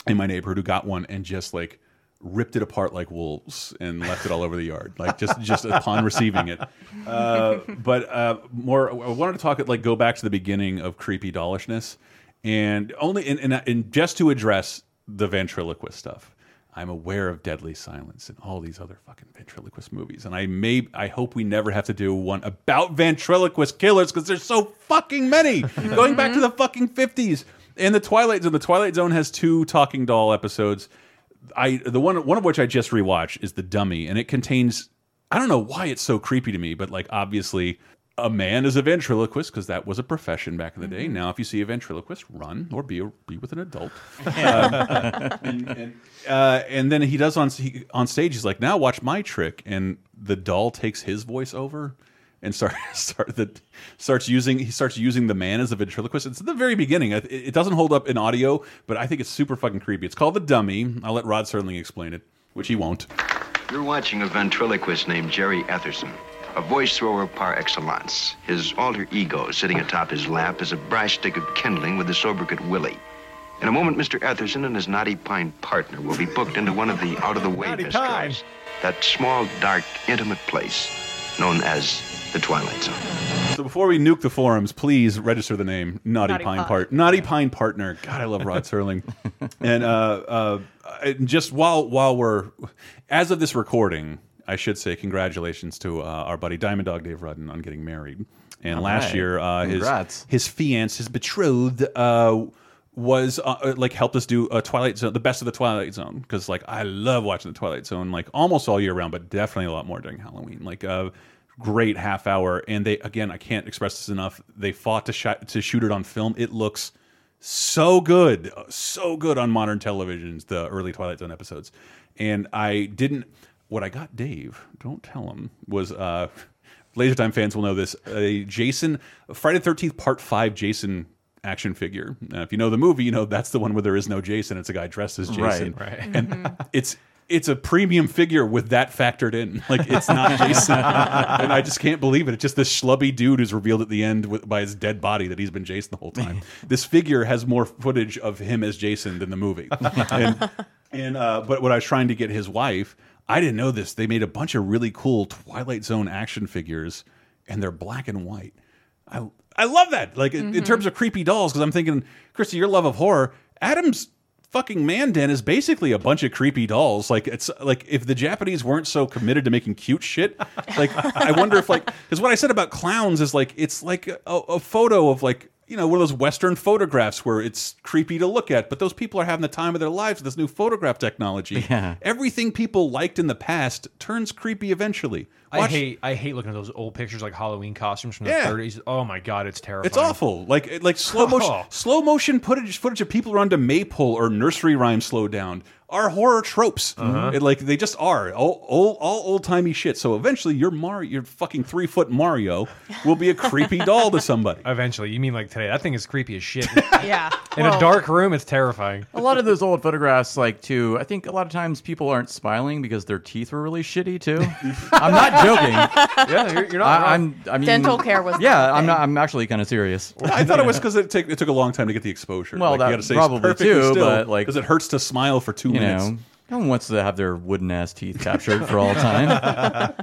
in my neighborhood who got one and just like ripped it apart like wolves and left it all over the yard, like just just upon receiving it. Uh, but uh, more, I wanted to talk like go back to the beginning of creepy dollishness, and only and and, and just to address the ventriloquist stuff. I'm aware of Deadly Silence and all these other fucking ventriloquist movies, and I may I hope we never have to do one about ventriloquist killers because there's so fucking many. (laughs) Going back to the mm-hmm. fucking 50s and the Twilight Zone. The Twilight Zone has two talking doll episodes. I the one one of which I just rewatched is the Dummy, and it contains I don't know why it's so creepy to me, but like obviously a man is a ventriloquist because that was a profession back in the day. Now, if you see a ventriloquist, run or be a, be with an adult. (laughs) Um, and, and, uh, and then he does on he, on stage. He's like, "Now watch my trick," and the doll takes his voice over and start (laughs) start the starts using he starts using the man as a ventriloquist. It's at the very beginning. It, it doesn't hold up in audio, but I think it's super fucking creepy. It's called the Dummy. I'll let Rod Serling explain it, which he won't. You're watching a ventriloquist named Jerry Etherson, a voice thrower par excellence. His alter ego sitting atop his lap is a brass stick of kindling with the sobriquet Willie. In a moment, Mr. Etherson and his knotty pine partner will be booked into one of the out-of-the-way Knotty bistros. That small, dark, intimate place known as the Twilight Zone. So before we nuke the forums, please register the name Naughty, Naughty Pine Pine. Part Naughty Pine Partner. God, I love Rod (laughs) Serling. and uh, uh, and just while while we're as of this recording, I should say congratulations to uh, our buddy Diamond Dog Dave Rudden on getting married. And All last right. year, uh, his Congrats. his fiance, his betrothed, uh, was uh, like helped us do a Twilight Zone, the best of the Twilight Zone, because like I love watching the Twilight Zone like almost all year round, but definitely a lot more during Halloween. Like a great half hour, and they again I can't express this enough. They fought to shot to shoot it on film. It looks so good, so good on modern televisions. The early Twilight Zone episodes, and I didn't. What I got Dave, don't tell him, was uh, Laser Time fans will know this. A Jason Friday the Thirteenth Part Five Jason action figure. Now, if you know the movie, you know that's the one where there is no Jason. It's a guy dressed as Jason, Right, right. and it's it's a premium figure with that factored in. (laughs) Like it's not Jason, and I just can't believe it. It's just this schlubby dude who's revealed at the end with, by his dead body that he's been Jason the whole time. (laughs) this figure has more footage of him as Jason than the movie. And, and uh, but what I was trying to get his wife, I didn't know this. They made a bunch of really cool Twilight Zone action figures, and they're black and white. I I love that. Like in- in Mhm. terms of creepy dolls, because I'm thinking, Christy, your love of horror, Adam's fucking man den is basically a bunch of creepy dolls. Like it's like if the Japanese weren't so committed to making cute shit, like I wonder if like because what I said about clowns is like it's like a, a photo of like you know one of those Western photographs where it's creepy to look at, but those people are having the time of their lives with this new photograph technology. (laughs) Yeah. Everything people liked in the past turns creepy eventually. I hate I hate looking at those old pictures like Halloween costumes from the Yeah. 30s. Oh my god, it's terrifying. It's awful. Like like slow (laughs) motion Oh. slow motion footage footage of people run to maypole or nursery rhyme slowed down are horror tropes. Uh-huh. It, like they just are all all, all old timey shit. So eventually your Mario, your fucking three foot Mario, will be a creepy doll to somebody. (laughs) Eventually, you mean like today? That thing is creepy as shit. (laughs) yeah. In Well- a dark room, it's terrifying. A lot of those old photographs, like too, I think a lot of times people aren't smiling because their teeth were really shitty too. (laughs) I'm not joking. Yeah, you're, you're not I, wrong. I'm. I mean, Dental care was Yeah, not a I'm not. I'm actually kind of serious. I thought it was because it, take, it took a long time to get the exposure. Well, like, that you got to say probably too, still, but, like, because it hurts to smile for two You minutes. know, no one wants to have their wooden ass teeth captured for all time. (laughs)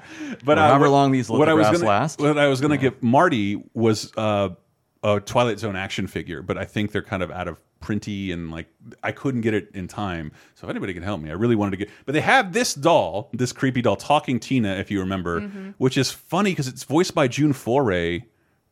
but uh, however what- long these what I was lithographs gonna, last. What I was going to get Marty was uh, a Twilight Zone action figure, but I think they're kind of out of printy and like I couldn't get it in time. So if anybody can help me, I really wanted to get. But they have this doll, this creepy doll, talking Tina, if you remember, Mhm. which is funny because it's voiced by June Foray.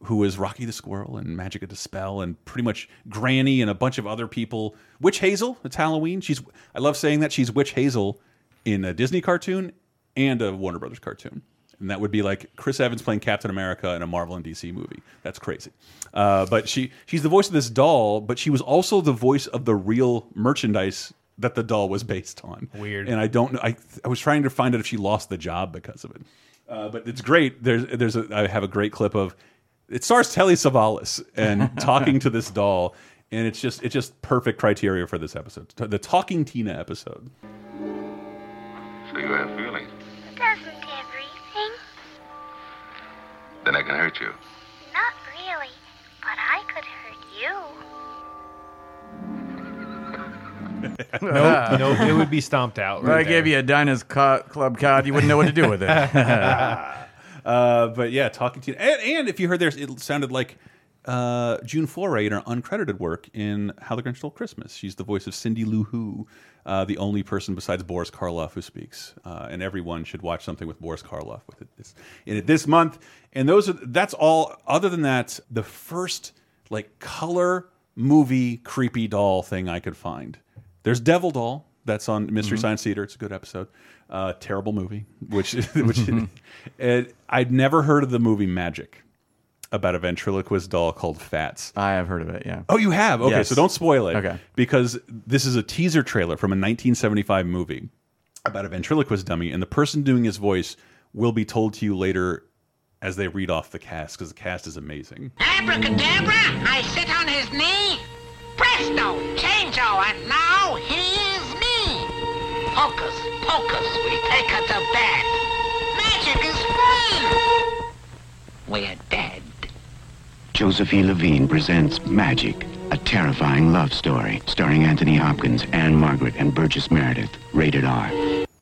Who is Rocky the Squirrel and Magica De Spell and pretty much Granny and a bunch of other people. Witch Hazel, it's Halloween. She's I love saying that she's Witch Hazel in a Disney cartoon and a Warner Brothers cartoon. And that would be like Chris Evans playing Captain America in a Marvel and DC movie. That's crazy. Uh, but she she's the voice of this doll, but she was also the voice of the real merchandise that the doll was based on. Weird. And I don't know. I I was trying to find out if she lost the job because of it. Uh, but it's great. There's there's a I have a great clip of it stars Telly Savalas and (laughs) talking to this doll, and it's just it's just perfect criteria for this episode. The Talking Tina episode. So you have feelings. Doesn't everything? Then I can hurt you. Not really, but I could hurt you. (laughs) no, no, (laughs) it would be stomped out. If I gave you a Diners Club card, you wouldn't know what to do with it. Uh, but yeah, talking to and, and if you heard there, it sounded like uh, June Foray in her uncredited work in How the Grinch Stole Christmas. She's the voice of Cindy Lou Who, uh, the only person besides Boris Karloff who speaks. Uh, and everyone should watch something with Boris Karloff with it this, in it this month. And those are that's all. Other than that, the first like color movie creepy doll thing I could find. There's Devil Doll. That's on Mystery Mhm. Science Theater. It's a good episode. Uh, terrible movie, which (laughs) which and I'd never heard of the movie Magic about a ventriloquist doll called Fats. I have heard of it. Yeah. Oh, you have? Okay, Yes. so don't spoil it. Okay. Because this is a teaser trailer from a 1975 movie about a ventriloquist dummy, and the person doing his voice will be told to you later as they read off the cast, because the cast is amazing. Abracadabra, I sit on his knee. Presto, changeo, and now he is me. Hocus pocus, we take her to bed. Magic is free. We're dead. Josephine Levine presents Magic, a terrifying love story starring Anthony Hopkins, Ann-Margret, and Burgess Meredith. Rated R.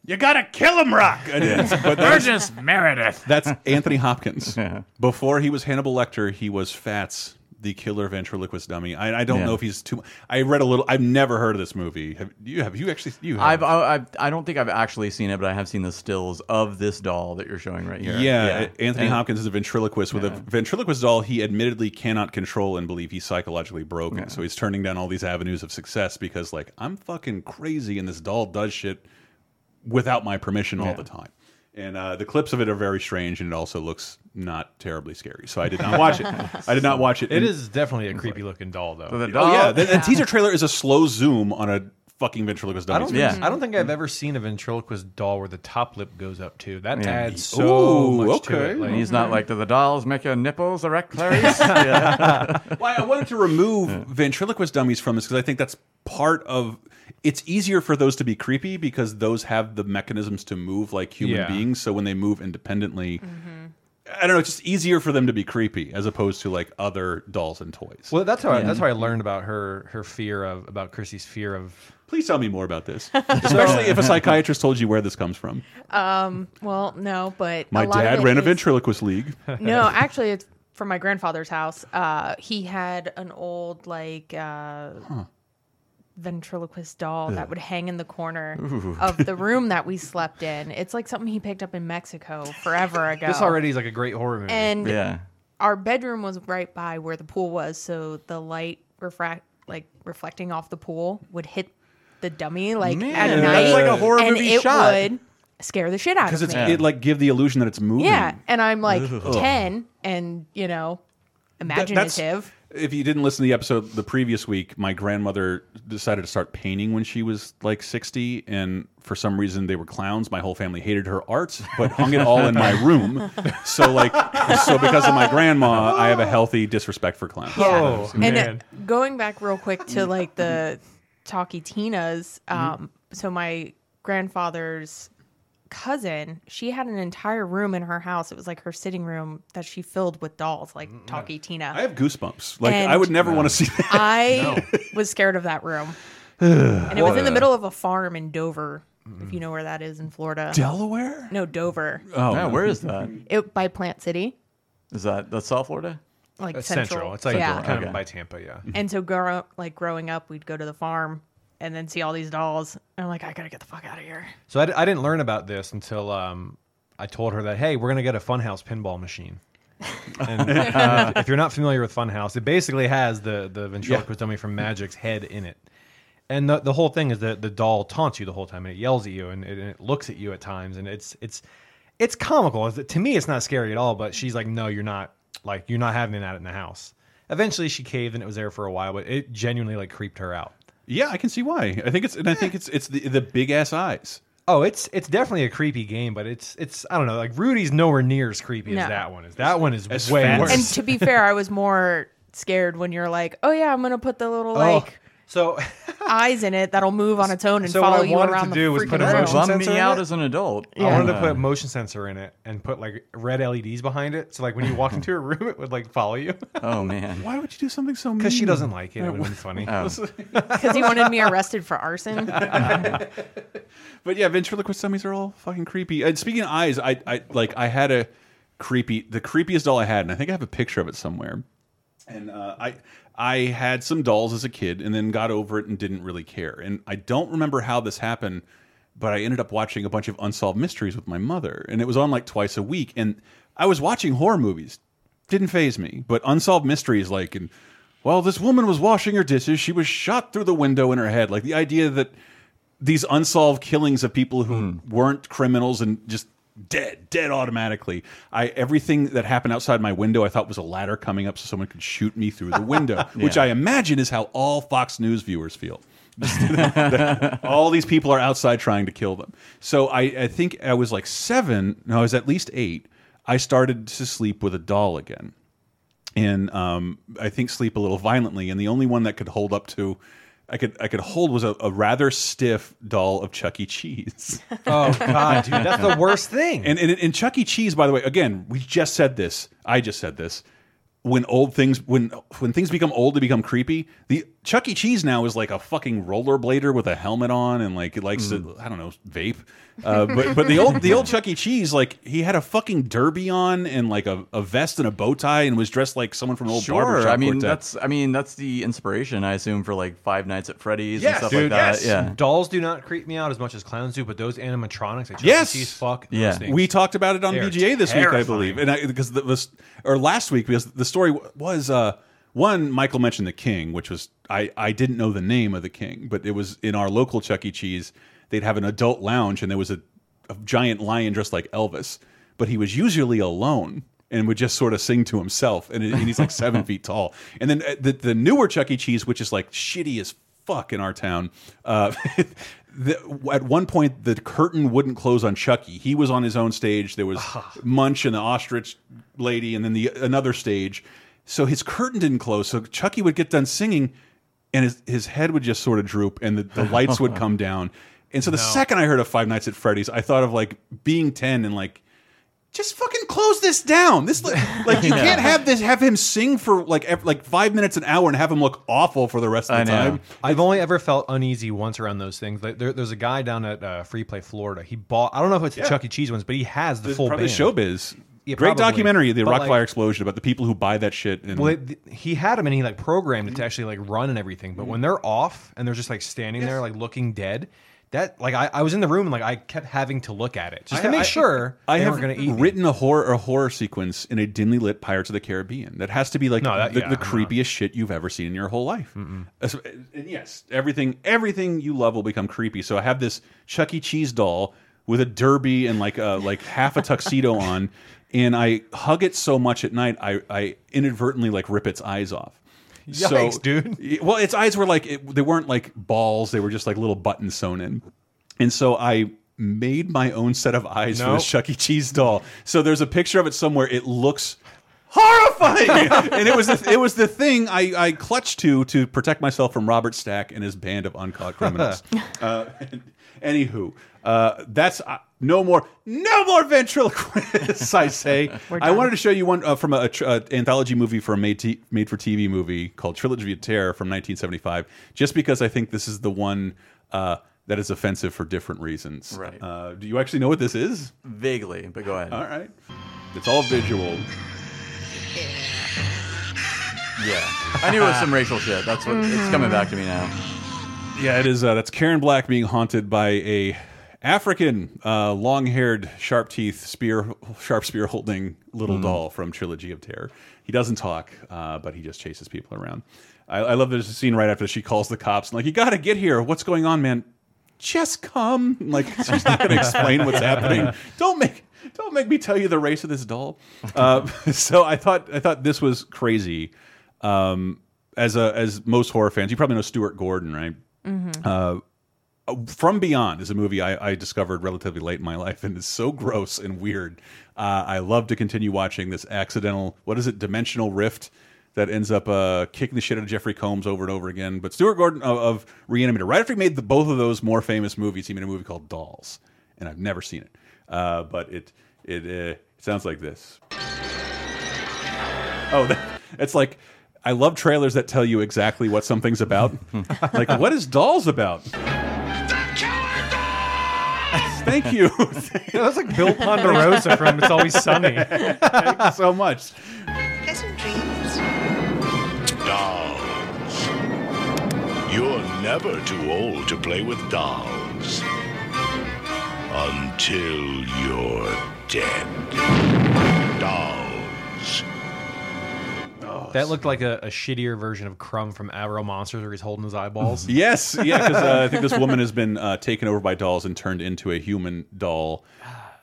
You gotta kill him, Rock. It is, but (laughs) that's- Burgess Meredith. That's Anthony Hopkins. (laughs) Before he was Hannibal Lecter, he was Fats, the killer ventriloquist dummy. I, I don't Yeah. know if he's too. I read a little. I've never heard of this movie. Have you? Have you actually? You? Have. I've, I, I've, I don't think I've actually seen it, but I have seen the stills of this doll that you're showing right here. Yeah, Anthony And- Hopkins is a ventriloquist with a ventriloquist doll he admittedly cannot control and believe he's psychologically broken. So he's turning down all these avenues of success because, like, I'm fucking crazy and this doll does shit without my permission all the time. And uh, the clips of it are very strange, and it also looks not terribly scary. So I did not watch it. I did not watch it. (laughs) It And- is definitely a creepy looking doll, though. Oh yeah, the, the teaser trailer is a slow zoom on a fucking ventriloquist I dummy. don't, I don't think I've ever seen a ventriloquist doll where the top lip goes up too. That Yeah. adds so Ooh, much to it. Like, And he's not like, do the dolls make your nipples erect, Clarice? (laughs) yeah. Why I wanted to remove ventriloquist dummies from this because I think that's part of. It's easier for those to be creepy because those have the mechanisms to move like human Yeah. beings. So when they move independently, mm-hmm. I don't know. It's just easier for them to be creepy as opposed to like other dolls and toys. Well, that's how I, Yeah. that's how I learned about her her fear of about Chrissy's fear of. Please tell me more about this, (laughs) especially if a psychiatrist told you where this comes from. Um, well, no, but My a lot of dad it ran a is- ventriloquist league. no, (laughs) actually, it's from my grandfather's house. Uh, he had an old like uh, ventriloquist doll that would hang in the corner Ooh. of the (laughs) room that we slept in. It's like something he picked up in Mexico forever (laughs) ago. This already is like a great horror movie. And yeah. our bedroom was right by where the pool was, so the light refract like reflecting off the pool would hit the dummy like Man, at that's night. like a horror and movie it shot. would scare the shit out because of me. it like give the illusion that it's moving. yeah, and I'm like Ugh. ten, and you know, That- imaginative. If you didn't listen to the episode the previous week, my grandmother decided to start painting when she was like 60. And for some reason, they were clowns. My whole family hated her art, but hung it all in my (laughs) room. So, like, so because of my grandma, I have a healthy disrespect for clowns. Oh, and uh, going back real quick to like the talkie tinas um so my grandfather's cousin she had an entire room in her house it was like her sitting room that she filled with dolls like mm-hmm. talkie tina I have goosebumps. Like, And I would never want to see that. (laughs) i (laughs) was scared of that room (sighs) and it was in the middle of a farm in dover if you know where that is in florida Delaware? no dover Oh, yeah, where is that? (laughs) it by plant city Is that that's South Florida? like It's central, central. It's like yeah. kind of by Tampa, yeah. And so, grow, like growing up, we'd go to the farm and then see all these dolls, and I'm like, I gotta get the fuck out of here. So I didn't learn about this until um, I told her that hey, we're gonna get a Funhouse pinball machine. (laughs) and uh, if you're not familiar with Funhouse, it basically has the the ventriloquist dummy from Magic's head in it. And the the whole thing is that the doll taunts you the whole time, and it yells at you, and it, and it looks at you at times, and it's it's it's comical. To me, it's not scary at all. But she's like, no, you're not like you're not having that in the house. Eventually, she caved, and it was there for a while, but it genuinely like creeped her out. Yeah, I can see why. I think it's, and I think it's, it's the, the big ass eyes. Oh, it's it's definitely a creepy game, but it's it's I don't know. Like Rudy's nowhere near as creepy No. as that one is. That one is As way fat. worse. And to be fair, I was more scared when you're like, oh yeah, I'm gonna put the little Oh, like so (laughs) eyes in it that'll move on its own and So what follow I you wanted to around the do was freaking put a room. motion Bum sensor me in out it. as an adult. I wanted to put a motion sensor in it and put like red LEDs behind it, so like when you walked into a room, it would like follow you. (laughs) Oh man, Why would you do something so mean? Because she doesn't like it. It would have been funny. Oh. (laughs) Because he wanted me arrested for arson. But yeah, ventriloquist dummies are all fucking creepy. And speaking of eyes, I, I like I had a creepy, the creepiest doll I had, and I think I have a picture of it somewhere. And uh, I I had some dolls as a kid, and then got over it and didn't really care. And I don't remember how this happened, but I ended up watching a bunch of unsolved mysteries with my mother, and it was on like twice a week. And I was watching horror movies, didn't phase me, but unsolved mysteries like and. Well, this woman was washing her dishes. She was shot through the window in her head. Like the idea that these unsolved killings of people who hmm. weren't criminals and just dead, dead automatically. I everything that happened outside my window, I thought was a ladder coming up so someone could shoot me through the window, (laughs) which I imagine is how all Fox News viewers feel. (laughs) All these people are outside trying to kill them. So I, I think I was like seven. No, I was at least eight. I started to sleep with a doll again and um, I think sleep a little violently. And the only one that could hold up to, I could I could hold was a, a rather stiff doll of Chuck E. Cheese. (laughs) Oh God, dude, that's the worst thing. And, and and Chuck E. Cheese, by the way, again, we just said this. I just said this. When old things, when when things become old, they become creepy. The Chuck E. Cheese now is like a fucking rollerblader with a helmet on, and like it likes to, I don't know, vape. Uh, but but the old the old Chuck E. Cheese, like he had a fucking derby on and like a, a vest and a bow tie, and was dressed like someone from an old Sure. barbershop I mean, quartet. that's I mean that's the inspiration I assume for like Five Nights at Freddy's and Yes, stuff dude, like that. yes. Yeah. Dolls do not creep me out as much as clowns do, but those animatronics, like Chuck E. Yes. Cheese, fuck. Yeah. things. We talked about it on They are VGA this week, I believe, and I, because the, this or last week because the story was uh, one. Michael mentioned the King, which was I I didn't know the name of the King, but it was in our local Chuck E. Cheese. They'd have an adult lounge, and there was a, a giant lion dressed like Elvis, but he was usually alone. And would just sort of sing to himself, and, and he's like seven (laughs) feet tall. And then uh, the the newer Chuck E. Cheese, which is like shitty as fuck in our town. Uh, (laughs) the, at one point, the curtain wouldn't close on Chucky. He was on his own stage. There was ah. Munch and the ostrich lady, and then the another stage. So his curtain didn't close. So Chucky would get done singing, and his his head would just sort of droop, and the, the lights would (laughs) come down. And so the No. second I heard of Five Nights at Freddy's, I thought of like being ten and like just fucking close this down. This like like you (laughs) can't have this have him sing for like ev like five minutes an hour and have him look awful for the rest of I the know. time. I've only ever felt uneasy once around those things. Like, there, there's a guy down at uh, Free Play, Florida. He bought. I don't know if it's the Yeah. Chuck E. Cheese ones, but he has the There's full probably band. showbiz. Yeah, Great probably. documentary, the But, Rock-afire like- explosion, about the people who buy that shit. And Well, it, he had them and he like programmed it to actually like run and everything. But when they're off and they're just like standing there like looking dead, that like I, I was in the room and like I kept having to look at it just to I- make I- sure I they have weren't going to eat. me. written a horror a horror sequence in a dimly lit Pirates of the Caribbean. That has to be like No, that- the, yeah, the I'm creepiest shit you've ever seen in your whole life. As- And yes, everything everything you love will become creepy. So I have this Chuck E. Cheese doll with a derby and like a like half a tuxedo (laughs) on, and I hug it so much at night I I inadvertently like rip its eyes off. (laughs) Yikes, dude. Well, its eyes were like it, they weren't like balls; they were just like little buttons sewn in. And so I made my own set of eyes for Nope. this Chuck E. Cheese doll. So there's a picture of it somewhere. It looks (laughs) horrifying, (laughs) and it was the, it was the thing I, I clutched to to protect myself from Robert Stack and his band of uncaught criminals. uh, anywho, uh, that's uh, no more no more ventriloquists. I say. (laughs) I wanted to show you one uh, from a, a tr- uh, anthology movie for a made t made for TV movie called Trilogy of Terror from 1975. Just because I think this is the one. Uh, that is offensive for different reasons. Right. Uh, do you actually know what this is? Vaguely, but go ahead. All right. It's all visual. Yeah. I knew it was some racial shit. That's what it's coming back to me now. Yeah, it is. Uh, that's Karen Black being haunted by a African, uh, long-haired, sharp teeth, spear, sharp spear holding little doll from Trilogy of Terror. He doesn't talk, uh, but he just chases people around. I, I love there's a scene right after she calls the cops and like, "You got to get here. What's going on, man? Just come." Like (laughs) she's not going to explain what's happening. (laughs) Don't make don't make me tell you the race of this doll. Uh, (laughs) so I thought I thought this was crazy. Um, as a as most horror fans, you probably know Stuart Gordon, right? Uh, from Beyond is a movie I, I discovered relatively late in my life, and it's so gross and weird. Uh, I love to continue watching this accidental, what is it, dimensional rift that ends up uh, kicking the shit out of Jeffrey Combs over and over again. But Stuart Gordon of, of Reanimator, right after he made the, both of those more famous movies, he made a movie called Dolls, and I've never seen it, uh, but it it, uh, it sounds like this. Oh, that, it's like I love trailers that tell you exactly what something's about. (laughs) like, what is Dolls about? Thank you. (laughs) (laughs) that was like Bill Ponderosa from It's Always Sunny. Thank you so much. Pleasant dreams. Dolls. You're never too old to play with dolls. Until you're dead. Dolls. That looked like a, a shittier version of Krumm from Aaahh!!! Real Monsters, where he's holding his eyeballs. (laughs) Yes, yeah, because uh, I think this woman has been uh, taken over by dolls and turned into a human doll.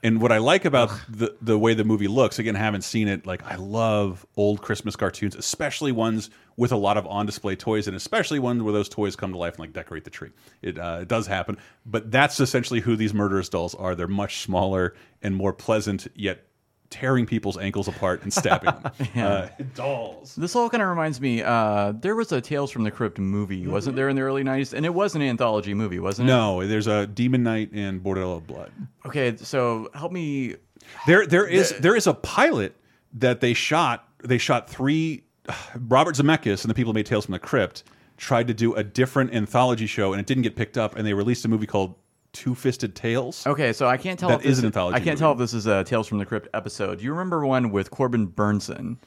And what I like about the the way the movie looks, again, haven't seen it. Like I love old Christmas cartoons, especially ones with a lot of on display toys, and especially ones where those toys come to life and like decorate the tree. It, uh, it does happen, but that's essentially who these murderous dolls are. They're much smaller and more pleasant, yet tearing people's ankles apart and stabbing them. (laughs) uh, dolls. This all kind of reminds me. Uh, there was a Tales from the Crypt movie, wasn't there, in the early '90s? And it was an anthology movie, wasn't it? No, there's a Demon Knight and Bordello of Blood. Okay, so help me. There, there is there is a pilot that they shot. They shot three. (sighs) Robert Zemeckis and the people who made Tales from the Crypt tried to do a different anthology show, and it didn't get picked up. And they released a movie called Two Fisted Tales. Okay, so I can't tell. That if this is an anthology I can't movie. tell if this is a Tales from the Crypt episode. Do you remember one with Corbin Bernsen?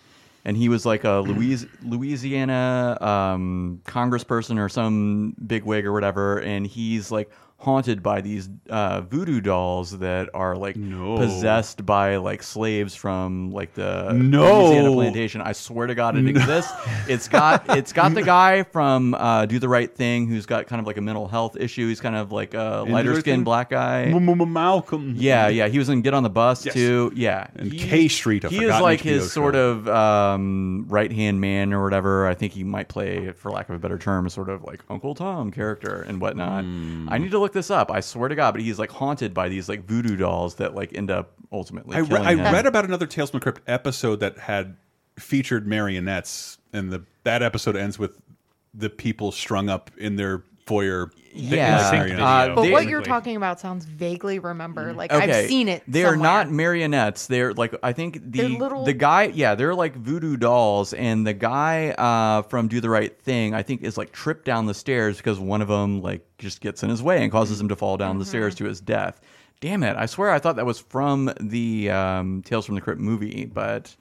And he was like a (clears throat) Louis, Louisiana um, congressperson or some bigwig or whatever, and he's like haunted by these uh, voodoo dolls that are like possessed by like slaves from like the No. Louisiana plantation. I swear to God, it exists. It's got it's got the (laughs) guy from uh, Do the Right Thing who's got kind of like a mental health issue. He's kind of like a In Do the lighter skinned black guy. Malcolm. Yeah, yeah. He was in Get on the Bus Yes. too. Yeah, And He- K Street, a He is like his sort of um, right hand man or whatever. I think he might play, for lack of a better term, a sort of like Uncle Tom character and whatnot. Hmm. I need to look this up. I swear to God, but he's like haunted by these like voodoo dolls that like end up ultimately. I, re I read about another Tales from the Crypt episode that had featured marionettes, and the that episode ends with the people strung up in their foyer. Yeah. marionettes. Uh, But they- what you're talking about sounds vaguely remember. Like Okay, I've seen it. They are not marionettes. They're like I think the little- the guy. Yeah, they're like voodoo dolls, and the guy uh, from Do the Right Thing, I think, is like tripped down the stairs because one of them like just gets in his way and causes him to fall down the stairs Mm-hmm. to his death. Damn it! I swear I thought that was from the um, Tales from the Crypt movie, but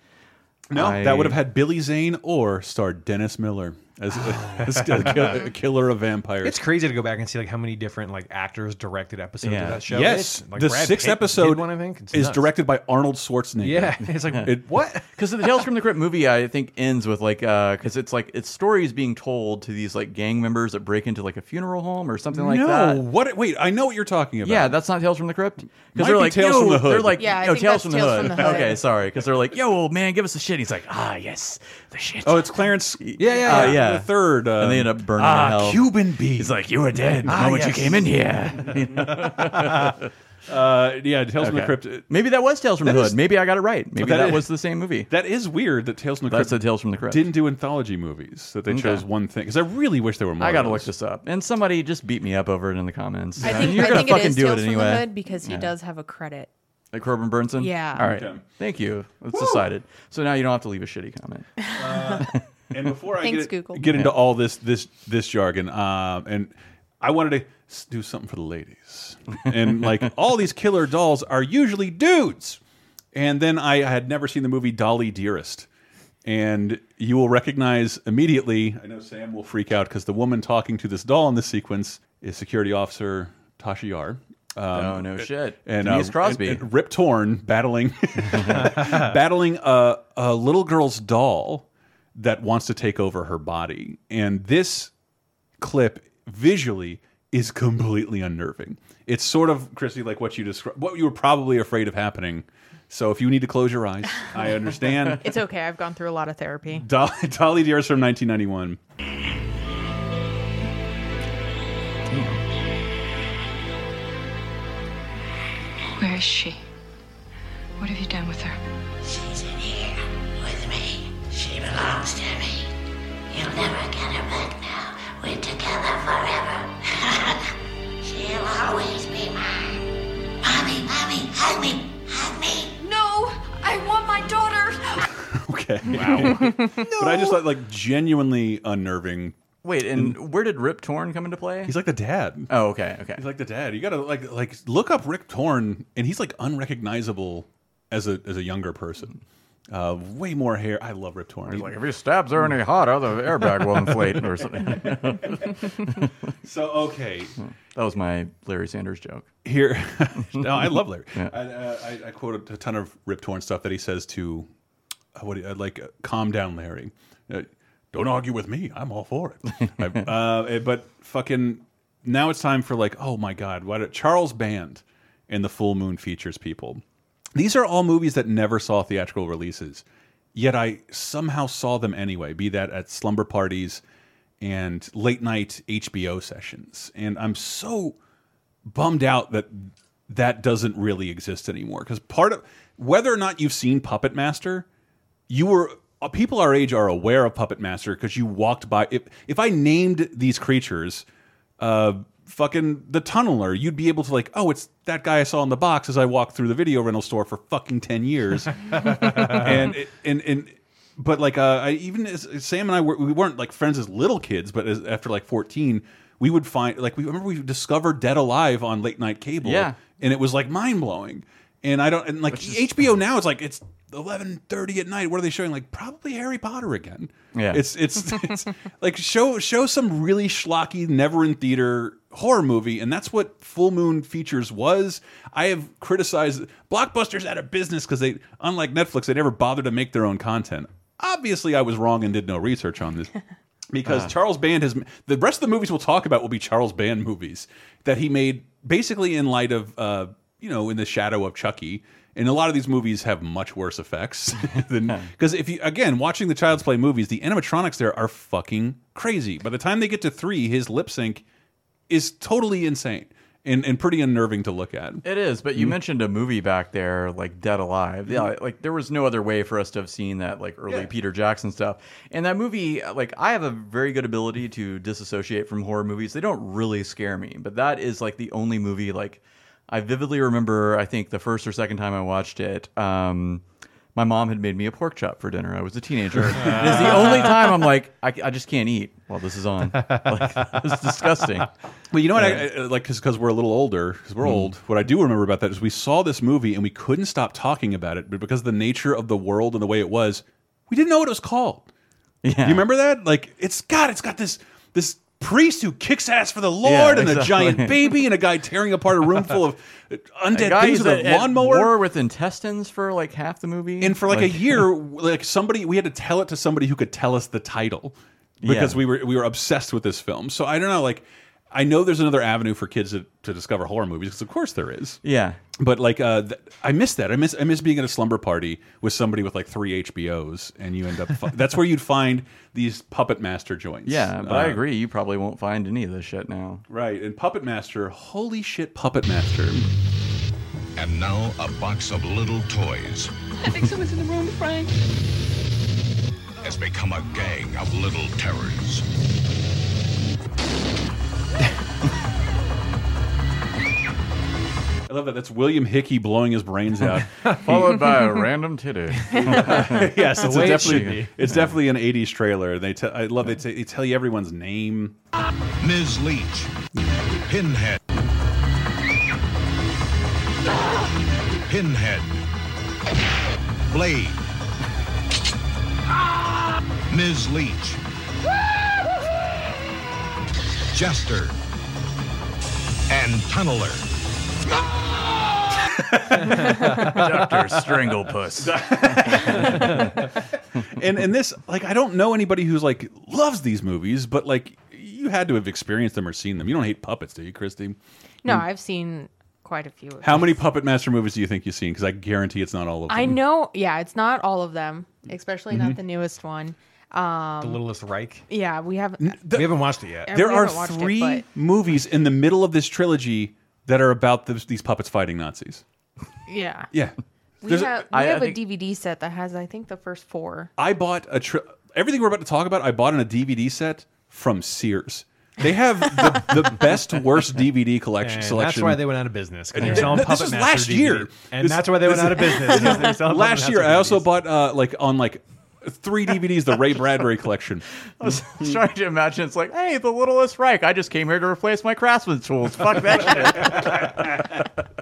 No, I- that would have had Billy Zane or starred Dennis Miller as, (laughs) as a, kill- a (laughs) killer of vampires. It's crazy to go back and see like how many different like actors directed episodes Yeah. of that show. Yes, like, the Brad sixth Pitt episode one, I think. It's is nuts. directed by Arnold Schwarzenegger. Yeah, (laughs) it's like It- what? Because the Tales from the Crypt movie, I think, ends with like, because it's like it's stories being told to these like gang members that break into like a funeral home or something like no, that. what? Wait, I know what you're talking about. Yeah, that's not Tales from the Crypt. Because they're be like Tales yo, from the Hood. They're like, Yeah, I yo, Tales, from, the Tales Hood. from the Hood. Okay, sorry. Because they're like, yo, old man, give us a shit. He's like, ah, yes, the shit. Oh, it's Clarence. Yeah, yeah, Uh, yeah. Yeah. The third. Uh, and they end up burning ah, in hell. Cuban beef. He's like, you were dead the Ah, moment yes. you came in here. (laughs) Uh, yeah, Tales from the Crypt. uh, Maybe that was Tales from the Hood. is- Maybe I got it right. Maybe That that, is- was the same movie. That is weird that Tales from the That's Crypt the Tales from the Crypt. didn't do anthology movies. That they Okay. chose one thing because I really wish there were more. I got to look this up. And somebody just beat me up over it in the comments. I Uh, think, (laughs) You're I gonna think it fucking do Tales it from anyway. the Hood because he Yeah. does have a credit. Like Corbin Bernsen? Yeah. All right. Okay. Thank you. It's decided. So now you don't have to leave a shitty comment. And before I Thanks, get, Google. get into all this this this jargon, um, and I wanted to do something for the ladies, and like (laughs) all these killer dolls are usually dudes, and then I had never seen the movie Dolly Dearest, and you will recognize immediately. I know Sam will freak out because the woman talking to this doll in this sequence is security officer Tasha Yar. Um, Oh, no shit. And Denise uh, Crosby. and- and Rip Torn battling (laughs) (laughs) battling a, a little girl's doll that wants to take over her body. And this clip visually is completely unnerving. It's sort of Chrissy like what you described, what you were probably afraid of happening. So if you need to close your eyes, I understand. (laughs) It's okay. I've gone through a lot of therapy. Dolly, Dolly Dearest from 1991. Where is she? What have you done with her? Belongs to me. You'll never get her back now. We're together forever. (laughs) She'll always be mine. Mommy, mommy, hug me, hug me. No, I want my daughter. (laughs) Okay. Wow. (laughs) But I just thought like genuinely unnerving. Wait, and where did Rip Torn come into play? He's like the dad. Oh, okay, okay. He's like the dad. You gotta like like look up Rip Torn, and he's like unrecognizable as a as a younger person. Uh, way more hair. I love Rip Torn. He's like, if he stabs her any hotter, the airbag will inflate or something. (laughs) so okay, that was my Larry Sanders joke. Here, (laughs) no, I love Larry. Yeah. I, uh, I, I quoted a ton of Rip Torn stuff that he says to, uh, what do uh, like, uh, calm down, Larry. Uh, don't argue with me. I'm all for it. (laughs) I- uh, but fucking now it's time for like, oh my god, what a, Charles Band in the Full Moon features people. These are all movies that never saw theatrical releases, yet I somehow saw them anyway. Be that at slumber parties and late night HBO sessions, and I'm so bummed out that that doesn't really exist anymore. Because part of whether or not you've seen Puppet Master, you were uh, people our age are aware of Puppet Master because you walked by. If if I named these creatures, uh, fucking the Tunneler, you'd be able to like, oh, it's that guy I saw in the box as I walked through the video rental store for fucking ten years, (laughs) and it- and and. But like, uh, I, even as Sam and I were, we weren't like friends as little kids, but as, after like fourteen, we would find like we remember we discovered Dead Alive on late night cable, Yeah. and it was like mind blowing. And I don't and like HBO now it's like it's eleven thirty at night. What are they showing? Like probably Harry Potter again. Yeah. it's it's (laughs) it's like show show some really schlocky, never in theater horror movie, and that's what Full Moon Features was. I have criticized blockbusters out of business because they, unlike Netflix, they never bothered to make their own content. Obviously, I was wrong and did no research on this. (laughs) Because Ah. Charles Band has the rest of the movies we'll talk about will be Charles Band movies that he made basically in light of uh, you know in the shadow of Chucky. And a lot of these movies have much worse effects (laughs) than (laughs) because if you again watching the Child's Play movies, the animatronics there are fucking crazy. By the time they get to three, his lip sync is totally insane and and pretty unnerving to look at. It is, but you Mhm. mentioned a movie back there, like Dead Alive. Yeah, like there was no other way for us to have seen that like early Yeah. Peter Jackson stuff. And that movie, like I have a very good ability to disassociate from horror movies. They don't really scare me, but that is like the only movie like I vividly remember. I think the first or second time I watched it. Um, my mom had made me a pork chop for dinner. I was a teenager. (laughs) it is the only time I'm like, I, I just can't eat while this is on. (laughs) Like, it's disgusting. Well, you know what? I, I, uh, like because we're a little older, because we're old. Mm-hmm. What I do remember about that is we saw this movie and we couldn't stop talking about it, but because of the nature of the world and the way it was, we didn't know what it was called. Yeah. You remember that? Like it's God, it's got this this priest who kicks ass for the Lord Yeah, and a giant baby and a guy tearing apart a room full of (laughs) undead things with at- a lawnmower. war with intestines for like half the movie, And for like, a (laughs) year, like somebody, we had to tell it to somebody who could tell us the title because Yeah. we were we were obsessed with this film. So I don't know, like I know there's another avenue for kids to, to discover horror movies because of course there is. Yeah. But like, uh, th I miss that. I miss I miss being at a slumber party with somebody with like three HBOs, and you end up. that's where you'd find these Puppet Master joints. Yeah, but I Uh, agree. You probably won't find any of this shit now. Right, and Puppet Master, holy shit, Puppet Master. And now a box of little toys I think someone's in the room, Frank. has become a gang of little terrors. Love that. That's William Hickey blowing his brains out, (laughs) Followed by a random titty. (laughs) yes, it's way a it should definitely it's definitely an '80s trailer. They te I love they, they tell you everyone's name. Ms. Leach. Pinhead. Pinhead. Blade. Ms. Leach. Jester. And Tunneler. Dr. Stranglepuss. (laughs) and and this like I don't know anybody who's like loves these movies, but like you had to have experienced them or seen them. You don't hate puppets, do you, Christy? No, Mm. I've seen quite a few. Of How many Puppet Master movies do you think you've seen? Because I guarantee it's not all of them. I know. Yeah, it's not all of them, especially Mhm. not the newest one. Um, The Littlest Reich. Yeah, we haven't. we haven't watched it yet. There are haven't it, three but- movies in the middle of this trilogy that are about this, these puppets fighting Nazis. Yeah. Yeah. We There's a- have, we I- I have a DVD set that has, I think, the first four. I bought a tri everything we're about to talk about. I bought in a DVD set from Sears. They have the, (laughs) the best worst DVD collection And selection. that's why they went out of business. And they're selling this Puppet was Master last DVD. year, And This- that's why they went out of business. (laughs) last year, I also bought uh, like on like three DVDs the Ray (laughs) Bradbury collection. I was trying to imagine. It's like, hey, the littlest Reich. I just came here to replace my craftsman tools. Fuck that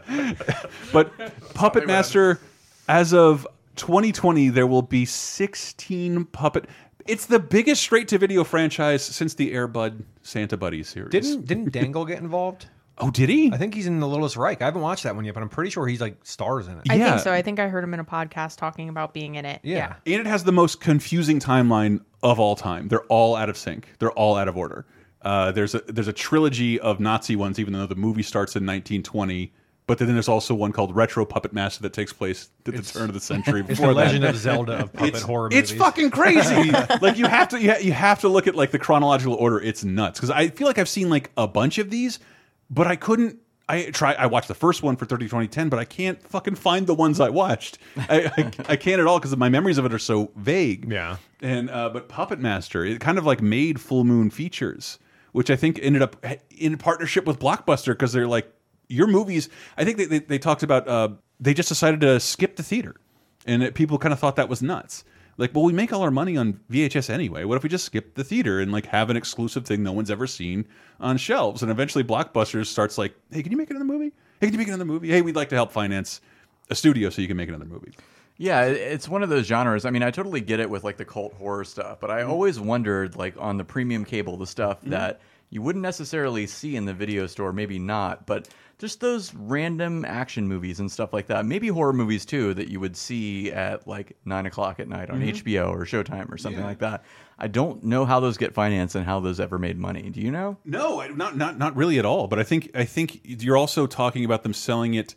shit. (laughs) but Puppet Master, as of 2020 there will be 16 puppet. It's the biggest straight to video franchise since the Airbud Santa Buddy series. Didn't didn't Dangle get involved? Oh, did he? I think he's in the Littlest Reich. I haven't watched that one yet, but I'm pretty sure he's like stars in it. I think so. I think I heard him in a podcast talking about being in it. Yeah. And it has the most confusing timeline of all time. They're all out of sync. They're all out of order. Uh, there's a there's a trilogy of Nazi ones, even though the movie starts in 1920. But then there's also one called Retro Puppet Master that takes place at the turn of the (laughs) century. It's Before the that. Legend of Zelda of puppet It's- horror It's fucking crazy. (laughs) like you have to you, ha you have to look at like the chronological order. It's nuts because I feel like I've seen like a bunch of these, but I couldn't. I try. I watched the first one for 30 2010, but I can't fucking find the ones I watched. (laughs) I I, I can't at all because my memories of it are so vague. Yeah. And uh, but Puppet Master, it kind of like made Full Moon Features, which I think ended up in partnership with Blockbuster because they're like your movies. I think they they, they talked about uh, they just decided to skip the theater, and it, people kind of thought that was nuts. Like, well, we make all our money on VHS anyway. What if we just skip the theater and like have an exclusive thing no one's ever seen on shelves? And eventually, Blockbusters starts like, hey, can you make another movie? Hey, can you make another movie? Hey, we'd like to help finance a studio so you can make another movie. Yeah, it's one of those genres. I mean, I totally get it with like the cult horror stuff, but I Mm-hmm. always wondered, like on the premium cable, the stuff that you wouldn't necessarily see in the video store, maybe not, but just those random action movies and stuff like that. Maybe horror movies too that you would see at like nine o'clock at night on Mhm. HBO or Showtime or something Yeah. like that. I don't know how those get financed and how those ever made money. Do you know? No, not not not really at all. But I think I think you're also talking about them selling it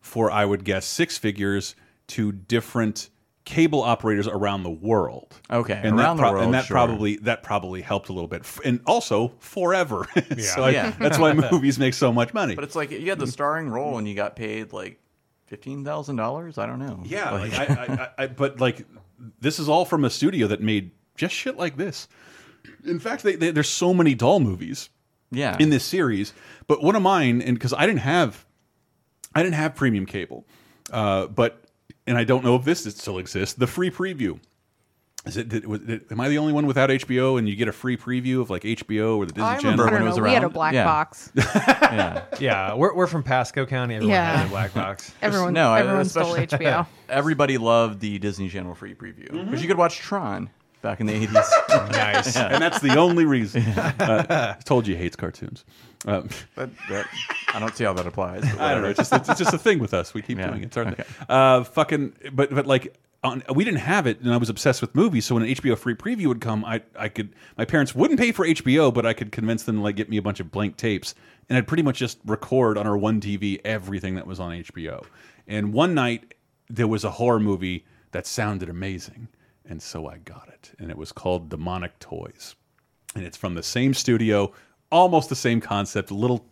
for I would guess six figures to different cable operators around the world. Okay, and around that the world, and that sure. probably that probably helped a little bit, and also forever. (laughs) so I- Yeah. that's why (laughs) movies make so much money. But it's like you had the starring role and you got paid like fifteen thousand dollars. I don't know. Yeah, like, I, (laughs) I, I, I, but like this is all from a studio that made just shit like this. In fact, they, they, there's so many doll movies. Yeah. in this series. But one of mine, and because I didn't have, I didn't have premium cable, uh, but and I don't know if this still exists. The free preview. Is it, did, was it? Am I the only one without HBO? And you get a free preview of like HBO or the Disney I Channel. remember when it was We had a black Yeah. box. (laughs) yeah. Yeah, we're, we're from Pasco County. Everyone Yeah. has a black box. (laughs) Everyone, no, everyone stole HBO. (laughs) Everybody loved the Disney Channel free preview because Mm-hmm. you could watch Tron back in the eighties. Nice. and that's the only reason. Uh, I told you he hates cartoons. Um, that, I don't see how that applies. (laughs) I don't know. It's just it's just a thing with us. We keep Yeah, doing it. It's our okay. thing. Uh, fucking. But but like. On, we didn't have it, and I was obsessed with movies. So when an HBO free preview would come, I I could my parents wouldn't pay for HBO, but I could convince them to like get me a bunch of blank tapes, and I'd pretty much just record on our one TV everything that was on HBO. And one night there was a horror movie that sounded amazing, and so I got it, and it was called Demonic Toys and it's from the same studio, almost the same concept. Little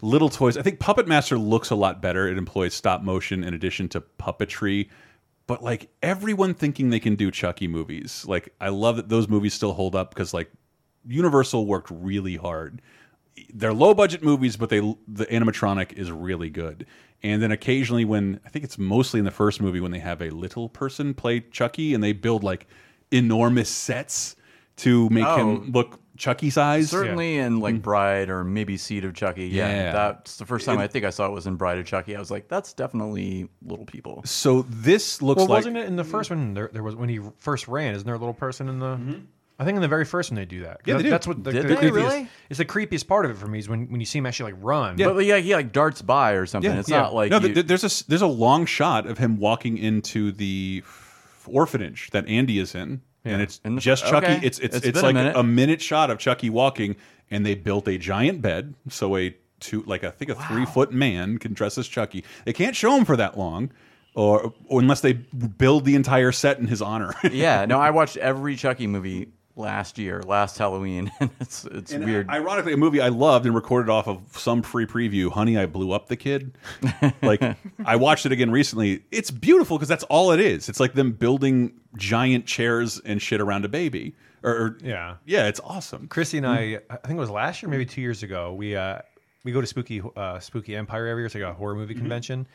little toys. I think Puppet Master looks a lot better. It employs stop motion in addition to puppetry. But like everyone thinking they can do Chucky movies, like I love that those movies still hold up because like Universal worked really hard. They're low budget movies, but they the animatronic is really good. And then occasionally, when I think it's mostly in the first movie, when they have a little person play Chucky and they build like enormous sets to make Oh. him look Chucky size. Certainly in like Bride or maybe Seed of Chucky. Yeah, Mm. Yeah. that's the first time It- I think I saw it was in Bride of Chucky. I was like, that's definitely little people. So this looks well, like wasn't it in the first one? There, there was when he first ran. Isn't there a little person in the? I think in the very first one they do that. Yeah, they That- do. That's what the, Did the they? creepiest. Really? It's the creepiest part of it for me is when, when you see him actually like run. But yeah, he like darts by or something. it's not like no. you- th- there's a s- there's a long shot of him walking into the orphanage that Andy is in, and it's In the- just Chucky. okay. It's it's It's it's, been a like minute. a minute shot of Chucky walking, and they built a giant bed, so a two like I think a three foot man can dress as Chucky. They can't show him for that long, or, or unless they build the entire set in his honor. yeah, no, (laughs) I watched every Chucky movie last year, last Halloween, (laughs) and it's it's And weird. Ironically, a movie I loved and recorded off of some free preview, Honey, I Blew Up the Kid. like, (laughs) I watched it again recently. It's beautiful because that's all it is. It's like them building giant chairs and shit around a baby. Or, or- Yeah. yeah, it's awesome. Chrissy and I, I think it was last year, maybe two years ago. We uh, we go to Spooky uh, Spooky Empire every year. It's like a horror movie convention.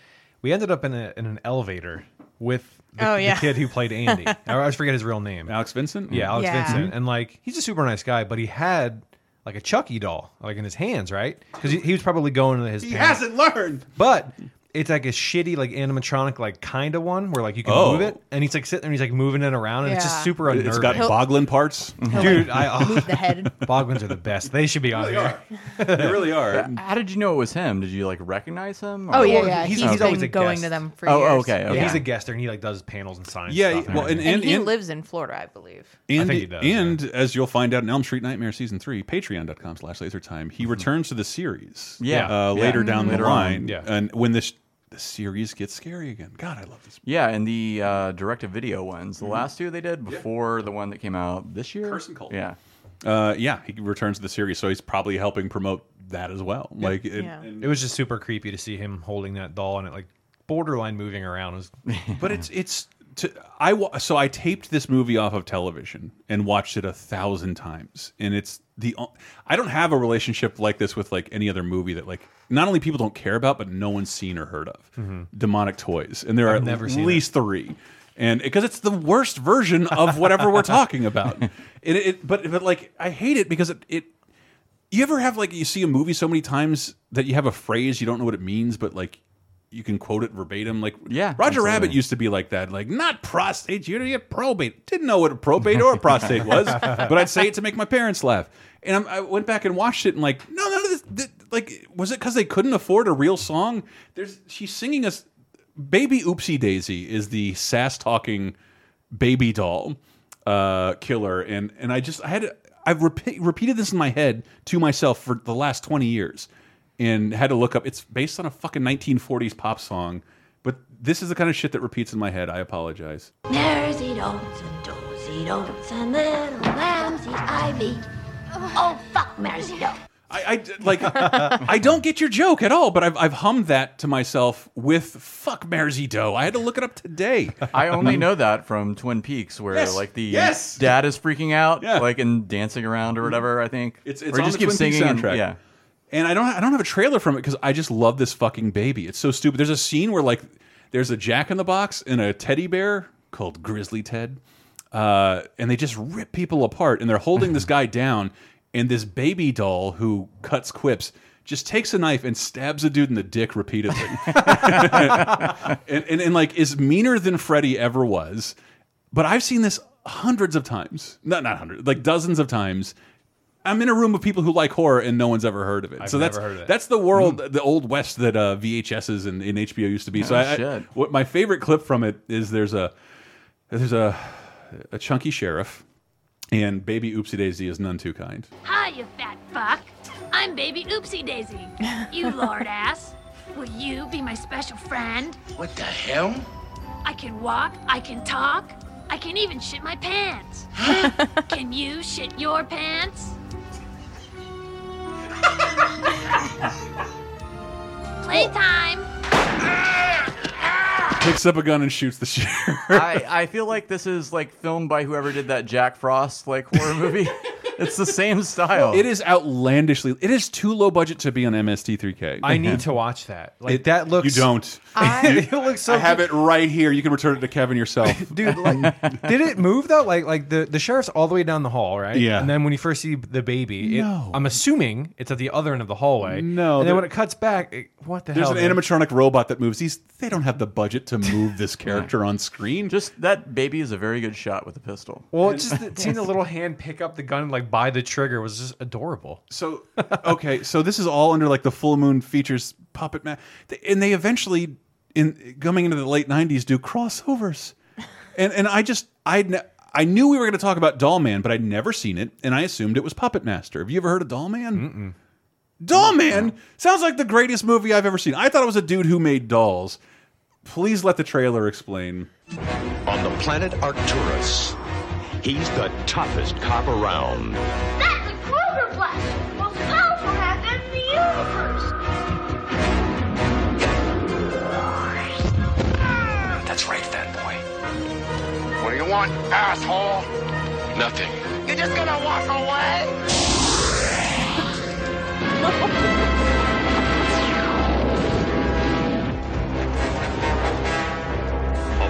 We ended up in a, in an elevator with the, Oh, the kid who played Andy. (laughs) I always forget his real name. Alex Vincent? Yeah, Alex Yeah. Vincent. Mm-hmm. And like, he's a super nice guy, but he had like a Chucky doll, like in his hands, right? Because he, he was probably going to his. He parents- hasn't learned. But it's like a shitty like animatronic like kind of one where like you can Oh. move it, and he's like sitting there, and he's like moving it around, and it's just super unnerving. It's got boglin parts. Dude, I oh, Move the (laughs) head. Boglins are the best. They should be on here. They (laughs) really are. How did you know it was him? Did you like recognize him? Oh yeah, yeah. he's- He's, he's always been a going guest. to them for Oh, years. okay, okay. Yeah, Yeah. he's a guest there, and he like does panels and signs. Yeah, stuff well, and, And, and, he and, lives in Florida, I believe. and, think he does, and as you'll find out in Elm Street Nightmare season three, patreon.com slash laser time, he returns to the series. Yeah. Uh, later down Later the on. line. Yeah. And when this the series gets scary again. God, I love this. Yeah, and the uh, direct-to-video ones, the last two they did before the one that came out this year. Curse and Cult. Yeah. Uh, yeah, he returns to the series, so he's probably helping promote that as well. Like, it, Yeah. and- It was just super creepy to see him holding that doll and it like borderline moving around. It was (laughs) but it's it's to I so I taped this movie off of television and watched it a thousand times, and it's the I don't have a relationship like this with like any other movie that like not only people don't care about, but no one's seen or heard of. Demonic Toys, and there are I've never at least three. And because it's the worst version of whatever we're talking about, (laughs) it, it but but like I hate it because it, it you ever have like you see a movie so many times that you have a phrase you don't know what it means, but like you can quote it verbatim. Like Yeah, Roger Rabbit used to be like that. Like not prostate, you're gonna get probate. Didn't know what a probate or a prostate (laughs) was, but I'd say it to make my parents laugh. And I'm, I went back and watched it and like no, none of this. th- like was it because they couldn't afford a real song? There's she's singing us. Baby Oopsie Daisy is the sass talking baby doll uh, killer, and and I just I had I've repeat, repeated this in my head to myself for the last twenty years, and had to look up. It's based on a fucking 1940s pop song, but this is the kind of shit that repeats in my head. I apologize. There's-y don'ts and dozy don'ts and little lambsy ivy. Oh, fuck Mersey don't. I, I like (laughs) I don't get your joke at all, but I've I've hummed that to myself with "fuck Mersey Doe." I had to look it up today. I only know that from Twin Peaks, where Yes, like the yes. dad is freaking out, Yeah. like and dancing around or whatever. I think It's it's or on just the keeps Twin Peaks singing. and- soundtrack. yeah, and I don't I don't have a trailer from it because I just love this fucking baby. It's so stupid. There's a scene where like there's a Jack in the Box and a teddy bear called Grizzly Ted, uh, and they just rip people apart. And they're holding this (laughs) guy down, and this baby doll who cuts quips just takes a knife and stabs a dude in the dick repeatedly, (laughs) and, and and like is meaner than Freddy ever was. But I've seen this hundreds of times, not not hundreds, like dozens of times. I'm in a room of people who like horror and no one's ever heard of it. I've so that's heard of it. that's the world, the old west that uh, VHSs and, and HBO used to be. so Oh, I, I, shit. what my favorite clip from it is there's a there's a a chunky sheriff, and baby Oopsie Daisy is none too kind. Hi, you fat fuck. I'm baby Oopsie Daisy. You (laughs) lord ass. Will you be my special friend? What the hell? I can walk, I can talk, I can even shit my pants. (laughs) can you shit your pants? Playtime. Picks up a gun and shoots the sheriff. I I feel like this is like filmed by whoever did that Jack Frost like horror movie. (laughs) it's the same style. It is outlandishly. It is too low budget to be on MST3K. I need mm-hmm. to watch that. Like It- that looks. You don't. (laughs) it looks so. I have it right here. You can return it to Kevin yourself. (laughs) dude. Like, (laughs) did it move though? Like, like the the sheriff's all the way down the hall, right? Yeah. And then when you first see the baby, it, No. I'm assuming it's at the other end of the hallway. No, And then when it cuts back, it, what the There's hell? an man? animatronic robot that moves. These they don't have the budget to move this (laughs) character on screen. Just that baby is a very good shot with a pistol. Well, it's just that- seeing the little hand pick up the gun, like by the trigger, was just adorable. So okay, so this is all under like the full moon features puppet man, and they eventually in coming into the late '90s do crossovers, and and I just I I knew we were going to talk about Doll Man, but I'd never seen it, and I assumed it was Puppet Master. Have you ever heard of Doll Man? Doll Man sounds like the greatest movie I've ever seen. I thought it was a dude who made dolls. Please let the trailer explain. On the planet Arcturus, he's the toughest cop around. That's a Kruger Blast, most powerful half in the universe. That's right, fat boy. What do you want, asshole? Nothing. You're just gonna walk away? On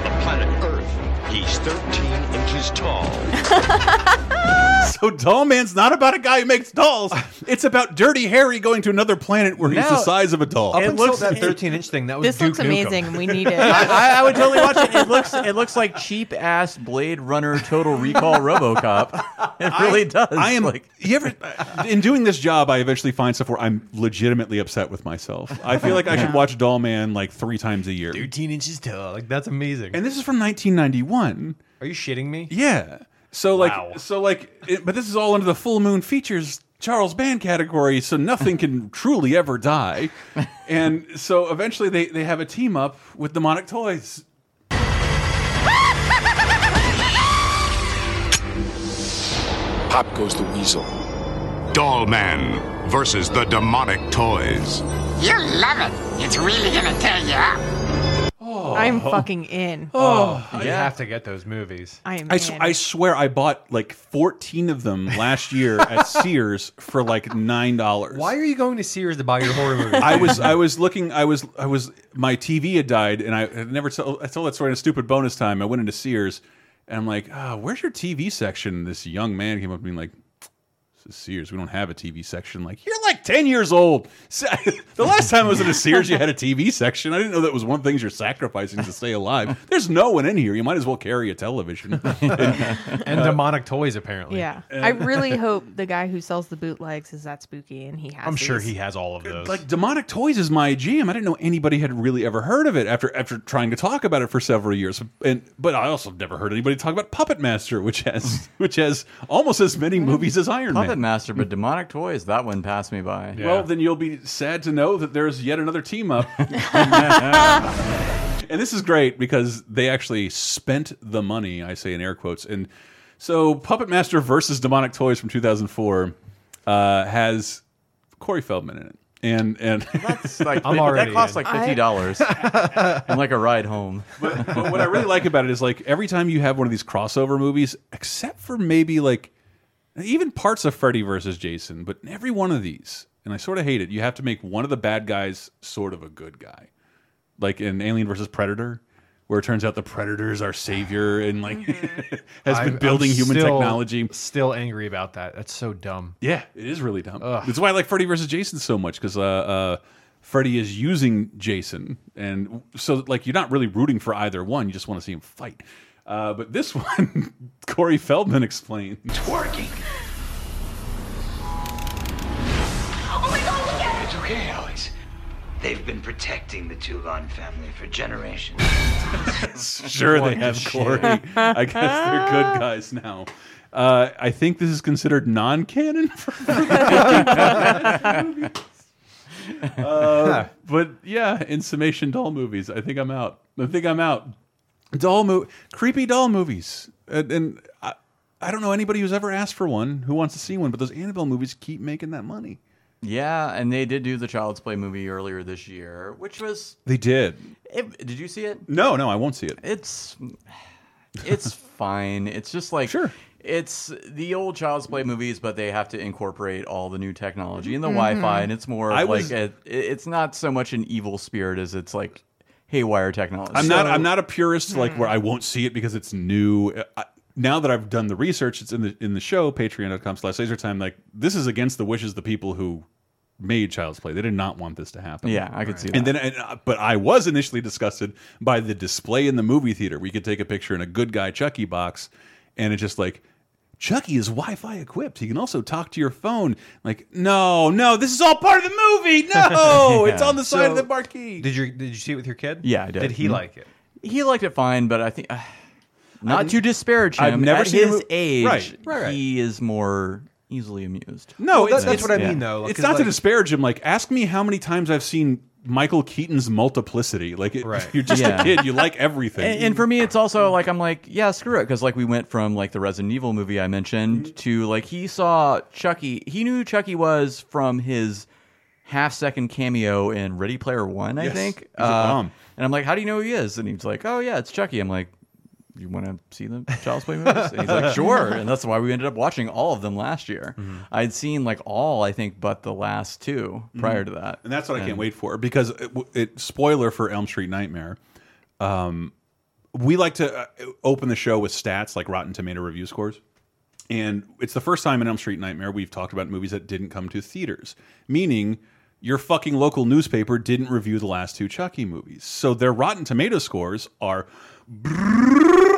the planet Earth, he's 13 inches tall. (laughs) so Doll Man's not about a guy who makes dolls. It's about Dirty Harry going to another planet where he's No. the size of a doll. Up It until looks- that 13 inch thing, that was This Duke looks Nukem. amazing. and We need (laughs) it. I, I would totally watch it. It looks it looks like cheap ass Blade Runner Total Recall RoboCop. (laughs) It really does. I am like you ever uh, in doing this job I eventually find stuff where I'm legitimately upset with myself. I feel like I should watch Doll Man like 3 times a year. 13 inches tall. Like that's amazing. And this is from 1991. Are you shitting me? Yeah. So like Wow. so like it, but this is all under the full moon features Charles Band category, so nothing can (laughs) truly ever die. And so eventually they they have a team up with Demonic Toys. Pop goes the weasel. Doll Man versus the demonic toys. You'll love it. It's really gonna tear you up. I'm fucking in. Oh, You have to get those movies. I am. I, s- in. I swear I bought like 14 of them last year (laughs) at Sears for like $9. Why are you going to Sears to buy your horror movies? I was I was looking I was I was my TV had died and I had never told I told that story in a stupid bonus time. I went into Sears and I'm like, ah, where's your TV section? This young man came up to me like, this is Sears. We don't have a TV section. Like, you're like 10 years old. (laughs) The last time I was in a Sears, you had a TV section. I didn't know that was one of the things you're sacrificing to stay alive. There's no one in here. You might as well carry a television. (laughs) and uh, demonic toys apparently. yeah. Uh, I really (laughs) hope the guy who sells the bootlegs is that spooky and he has. I'm sure he has all of those. like demonic toys is my jam. I didn't know anybody had really ever heard of it after after trying to talk about it for several years. And but I also never heard anybody talk about Puppet Master, which has which has almost as many mm. movies as Iron Puppet Man. Master, but demonic toys. That one passed me by. Well, then you'll be sad to know that there's yet another team up. (laughs) and this is great because they actually spent the money, I say in air quotes. And so Puppet Master versus Demonic Toys from 2004 uh, has Corey Feldman in it. And and That's like (laughs) I'm that already costs in. like fifty dollars (laughs) and like a ride home. but, but what I really like about it is like every time you have one of these crossover movies, except for maybe like even parts of Freddy versus Jason, but in every one of these, and I sort of hate it, you have to make one of the bad guys sort of a good guy. Like in Alien versus Predator, where it turns out the Predator's our savior and like (laughs) has been I'm- building I'm human still- technology. Still angry about that. That's so dumb. Yeah, it is really dumb. Ugh. That's why I like Freddy versus Jason so much because uh, uh, Freddy is using Jason, and so like you're not really rooting for either one. You just want to see him fight. Uh, but this (laughs) one, Corey Feldman explained. Twerking. They've been protecting the Toulon family for generations. (laughs) Sure, they have Corey. I guess they're good guys now. Uh, I think this is considered non-canon. For (laughs) uh, (laughs) but yeah, in summation, doll movies. I think I'm out. I think I'm out. Doll mo creepy doll movies, and, and I, I don't know anybody who's ever asked for one who wants to see one. But those Annabelle movies keep making that money. Yeah, and they did do the Child's Play movie earlier this year, which was. They did. It, did you see it? No, no, I won't see it. It's it's (laughs) fine. It's just like Sure. It's the old Child's Play movies, but they have to incorporate all the new technology and the Mhm. Wi-Fi, and it's more of I like was- a, it's not so much an evil spirit as it's like haywire technology. I'm not. I'm not a purist like where I won't see it because it's new. I, now that I've done the research, it's in the in the show Patreon.com/slash laser time. Like this is against the wishes of the people who made Child's Play. They did not want this to happen. Yeah, I could see And that. then, and, uh, but I was initially disgusted by the display in the movie theater. We could take a picture in a good guy Chucky box, and it's just like. Chucky is Wi-Fi equipped. He can also talk to your phone. Like, no, no, this is all part of the movie. (laughs) No, it's on the side of the marquee. Did you did you see it with your kid? Yeah, I did. Did he Mhm. like it? He liked it fine, but I think uh, not I've- to disparage him. I've never at seen his mo- age. Right, right, right. He is more easily amused. No, Well, that- that's what I yeah. mean though. it's not to disparage him. Like, ask me how many times I've seen Michael Keaton's Multiplicity. Like, it, Right. (laughs) you're just Yeah. a kid. You like everything. And, and for me, it's also like I'm like, yeah, screw it, because like we went from like the Resident Evil movie I mentioned mm-hmm. to like he saw Chucky. He knew who Chucky was from his half second cameo in Ready Player One, I Yes. think. He's a uh, bomb. and I'm like, how do you know who he is? And he's like, oh yeah, it's Chucky. I'm like, you want to see the Child's Play movies? And he's like, (laughs) sure. And that's why we ended up watching all of them last year. Mm-hmm. I'd seen like all, I think, but the last two prior to that. And that's what I can't wait for because it, it spoiler for Elm Street Nightmare. Um, we like to uh, open the show with stats like Rotten Tomato review scores, And it's the first time in Elm Street Nightmare we've talked about movies that didn't come to theaters, meaning your fucking local newspaper didn't review the last two Chucky movies. So their Rotten Tomato scores are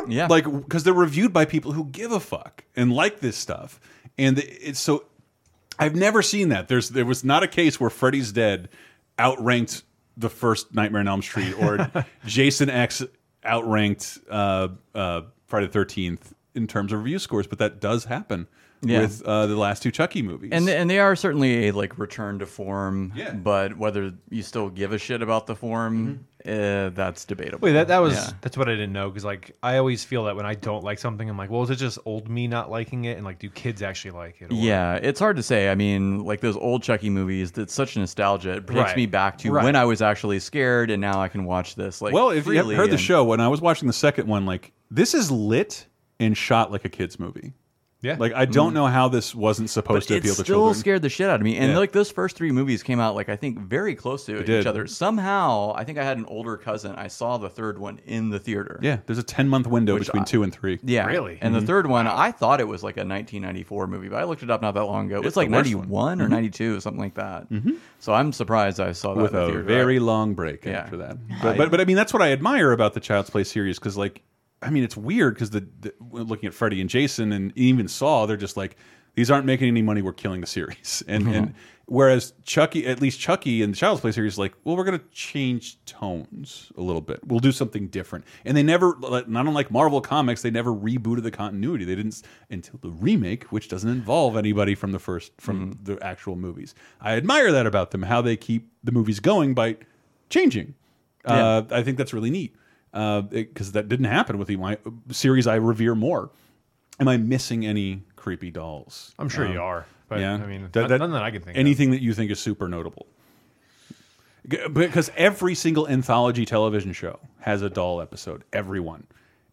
yeah. like because they're reviewed by people who give a fuck and like this stuff. And it's so I've never seen that. There's there was not a case where Freddy's Dead outranked the first Nightmare on Elm Street or (laughs) Jason X outranked uh, uh, Friday the Thirteenth in terms of review scores, but that does happen Yeah. with uh, the last two Chucky movies. And and they are certainly a like return to form. Yeah. But whether you still give a shit about the form, uh, that's debatable. Wait, that that was Yeah. that's what I didn't know because like I always feel that when I don't like something, I'm like, well, is it just old me not liking it, and like, do kids actually like it? Or- Yeah, it's hard to say. I mean, like those old Chucky movies, that's such nostalgia. It takes Right. me back to Right. when I was actually scared, and now I can watch this. Like, well, if you freely heard the show, when I was watching the second one, like this is lit and shot like a kids movie. Yeah, like I don't know how this wasn't supposed But to appeal to children. It still children. scared the shit out of me. And Yeah. like those first three movies came out like I think very close to They each did. other. Somehow, I think I had an older cousin. I saw the third one in the theater. Yeah, there's a ten month window Which between I- two and three. Yeah, Really? And Mhm. the third one, I thought it was like a 1994 movie, but I looked it up not that long ago. It was It's like the worst 91 or Mhm. 92, something like that. Mhm. So I'm surprised I saw that with in the a theater. very long break Yeah. after that. I- But, but but I mean that's what I admire about the Child's Play series because like I mean it's weird because the, the looking at Freddy and Jason and even Saw they're just like these aren't making any money we're killing the series. (laughs) And Mm-hmm. and whereas Chucky at least Chucky and the Child's Play series is like well we're gonna change tones a little bit. We'll do something different. And they never not unlike Marvel comics they never rebooted the continuity. They didn't until the remake which doesn't involve anybody from the first from Mm-hmm. the actual movies. I admire that about them how they keep the movies going by changing. Uh, I think that's really neat because that didn't happen with the my series I revere more. Am I missing any creepy dolls? I'm sure Um, you are, but yeah, I mean, That- none- none that I can think of. Anything that you think is super notable? Because every single anthology television show has a doll episode. Everyone,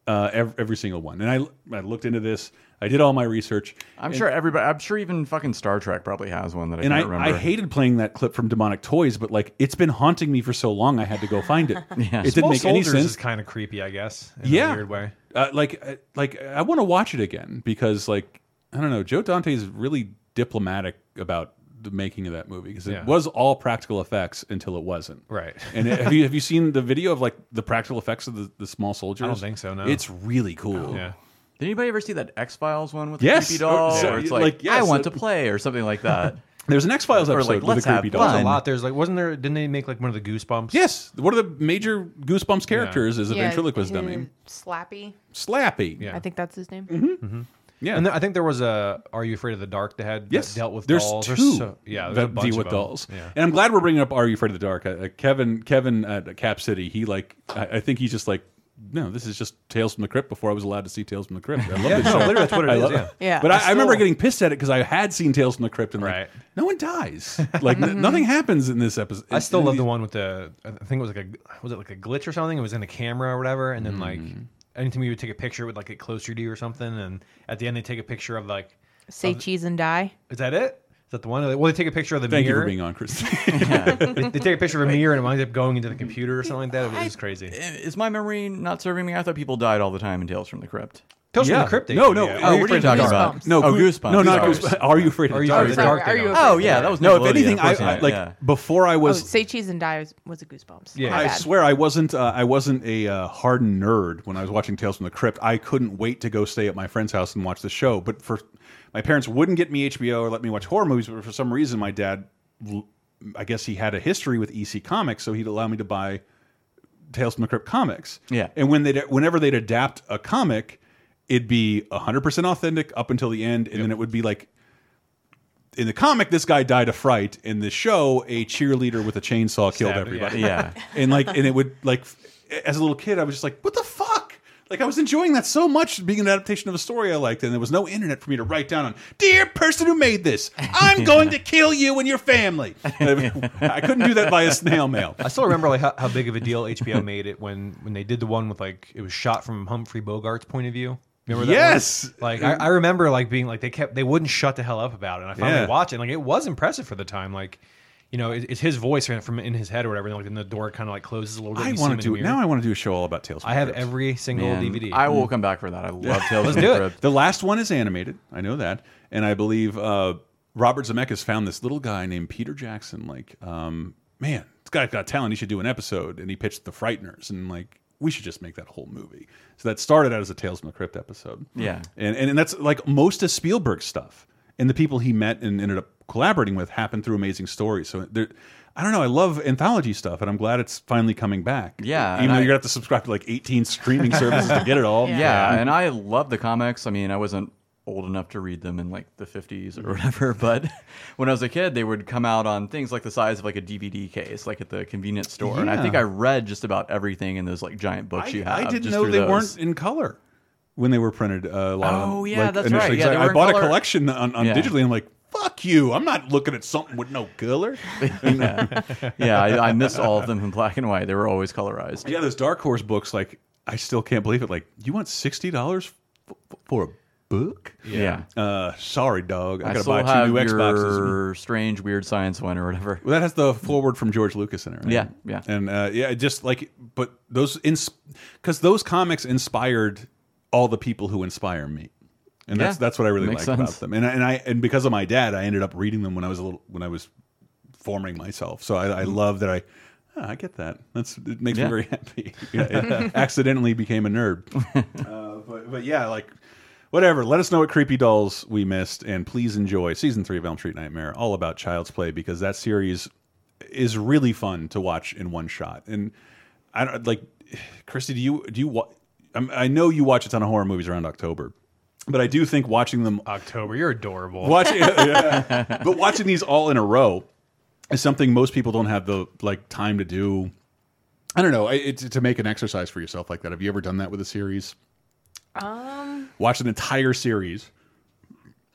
uh, every, every single one. And I, I looked into this. I did all my research. I'm and- sure everybody. I'm sure even fucking Star Trek probably has one that I and I, can't remember. I hated playing that clip from Demonic Toys, but like it's been haunting me for so long, I had to go find it. (laughs) Yeah. It didn't Small make any sense. is kind of creepy, I guess. In yeah, a weird way. Uh, like, uh, like I want to watch it again because, like, I don't know, Joe Dante is really diplomatic about the making of that movie because it Yeah. was all practical effects until it wasn't. Right. And have you have you seen the video of like the practical effects of the, the small soldiers? I don't think so, no. It's really cool. Yeah. Did anybody ever see that X Files one with Yes. the creepy doll? So- where it's like, like, yes, I want uh, to play or something like that. (laughs) There's an X Files episode like, with let's the creepy have dolls. There's a lot. There's like, wasn't there? Didn't they make like one of the Goosebumps? Yes, one of the major Goosebumps characters is a Yeah, ventriloquist who- dummy. Slappy. Slappy. Yeah. I think that's his name. Mm-hmm. Yeah. And then I think there was a Are You Afraid of the Dark that had Yes, that dealt with there's dolls. two. so, yeah, there's that a bunch deal with dolls. Yeah. And I'm glad we're bringing up Are You Afraid of the Dark? Uh, Kevin, Kevin at Cap City, he like, I, I think he's just like, no, this is just Tales from the Crypt before I was allowed to see Tales from the Crypt. I love (laughs) Yeah, this no, show. literally that's what it I is, love yeah. Yeah. But I, I I remember getting pissed at it because I had seen Tales from the Crypt and like, no one dies. Like n- nothing happens in this episode. I still love these- the one with the. I think it was like a was it like a glitch or something? It was in the camera or whatever, and then like Anytime you would take a picture, it would like get closer to you or something, and at the end they take a picture of like. Say of- cheese and die. Is that it? Is that the one? Well, they take a picture of the Thank you for being on, Chris. (laughs) they, they take a picture of a mirror and it winds up going into the computer or something like that. It was crazy. Is my memory not serving me? I thought people died all the time in Tales from the Crypt. Tales from Yeah. the Crypt. No, no. yeah. Oh, what are you talking about? No, oh, Goo- Goosebumps. No, not Goosebumps. Are you afraid of the dark? afraid of the dark? Are you Oh yeah, that was No, if anything, I, I like yeah. before I Oh, was say cheese and die was, was a Goosebumps. Yeah. I swear I wasn't. Uh, I wasn't a uh, hardened nerd when I was watching Tales from the Crypt. I couldn't wait to go stay at my friend's house and watch the show. But for my parents wouldn't get me HBO or let me watch horror movies. But for some reason, my dad, I guess he had a history with EC Comics, so he'd allow me to buy Tales from the Crypt comics. Yeah. And when they whenever they'd adapt a comic, it'd be hundred percent authentic up until the end, and then it would be like. In the comic, this guy died of fright. In the show, a cheerleader with a chainsaw killed Stabbed, everybody. yeah. (laughs) and like and it would like as a little kid i was just like what the fuck like i was enjoying that so much being an adaptation of a story i liked and there was no internet for me to write down on dear person who made this i'm (laughs) going to kill you and your family (laughs) i couldn't do that via snail mail I still remember like how, how big of a deal HBO made it when when they did the one with like it was shot from Humphrey Bogart's point of view. Remember that? one? Yes! Like I, I remember like being like they kept they wouldn't shut the hell up about it. And I finally Yeah. watched it. And, like it was impressive for the time. Like you know, it's his voice from in his head or whatever. And like, then the door kind of like closes a little bit. I want to do now. I want to do a show all about Tales. From I have Crypt. every single Man, DVD. I will come back for that. I love (laughs) Tales Let's from do the it. The last one is animated. I know that, and I believe uh, Robert Zemeckis found this little guy named Peter Jackson. Like, um, man, this guy's got talent. He should do an episode. And he pitched The Frighteners, and like, we should just make that whole movie. So that started out as a Tales from the Crypt episode. Yeah. and and, and that's like most of Spielberg's stuff. And the people he met and ended up collaborating with happened through amazing stories. So there. I don't know. I love anthology stuff, and I'm glad it's finally coming back. Yeah, even and though I- you're gonna have to subscribe to like 18 streaming (laughs) services to get it all. Yeah. and I love the comics. I mean, I wasn't old enough to read them in like the 50s or (laughs) whatever, but (laughs) when I was a kid, they would come out on things like the size of like a DVD case, like at the convenience store. And I think I read just about everything in those like giant books you have. I didn't know they those. weren't in color when they were printed. Uh, a lot. Oh, yeah, like, that's right. Yeah, I, I bought color. a collection on, on Yeah. digitally. I'm like, fuck you! I'm not looking at something with no color. (laughs) yeah, yeah I, I missed all of them in black and white. They were always colorized. Yeah, those Dark Horse books. Like, I still can't believe it. Like, you want sixty dollars for a book? Yeah. Uh, sorry, dog. I, I gotta buy two have new your Xboxes. strange, weird science one or whatever. Well, that has the forward from George Lucas in it, right? Yeah, yeah. and uh, yeah, just like, but those ins because those comics inspired all the people who inspire me, and that's Yeah, that's what I really like about them. And I, and I and because of my dad, I ended up reading them when I was a little when I was forming myself. So I, I love that I. oh, I get that. That's it makes Yeah. me very happy. (laughs) Yeah, (laughs) accidentally became a nerd, (laughs) uh, but but yeah, like whatever. Let us know what creepy dolls we missed, and please enjoy season three of Elm Street Nightmare, all about Child's Play, because that series is really fun to watch in one shot. And I don't like, (sighs) Christy, do you do you I know you watch a ton of horror movies around October, but I do think watching them October, you're adorable. watching, yeah. (laughs) but watching these all in a row is something most people don't have the like time to do. I don't know. It's to make an exercise for yourself like that. Have you ever done that with a series? Um, Watch an entire series,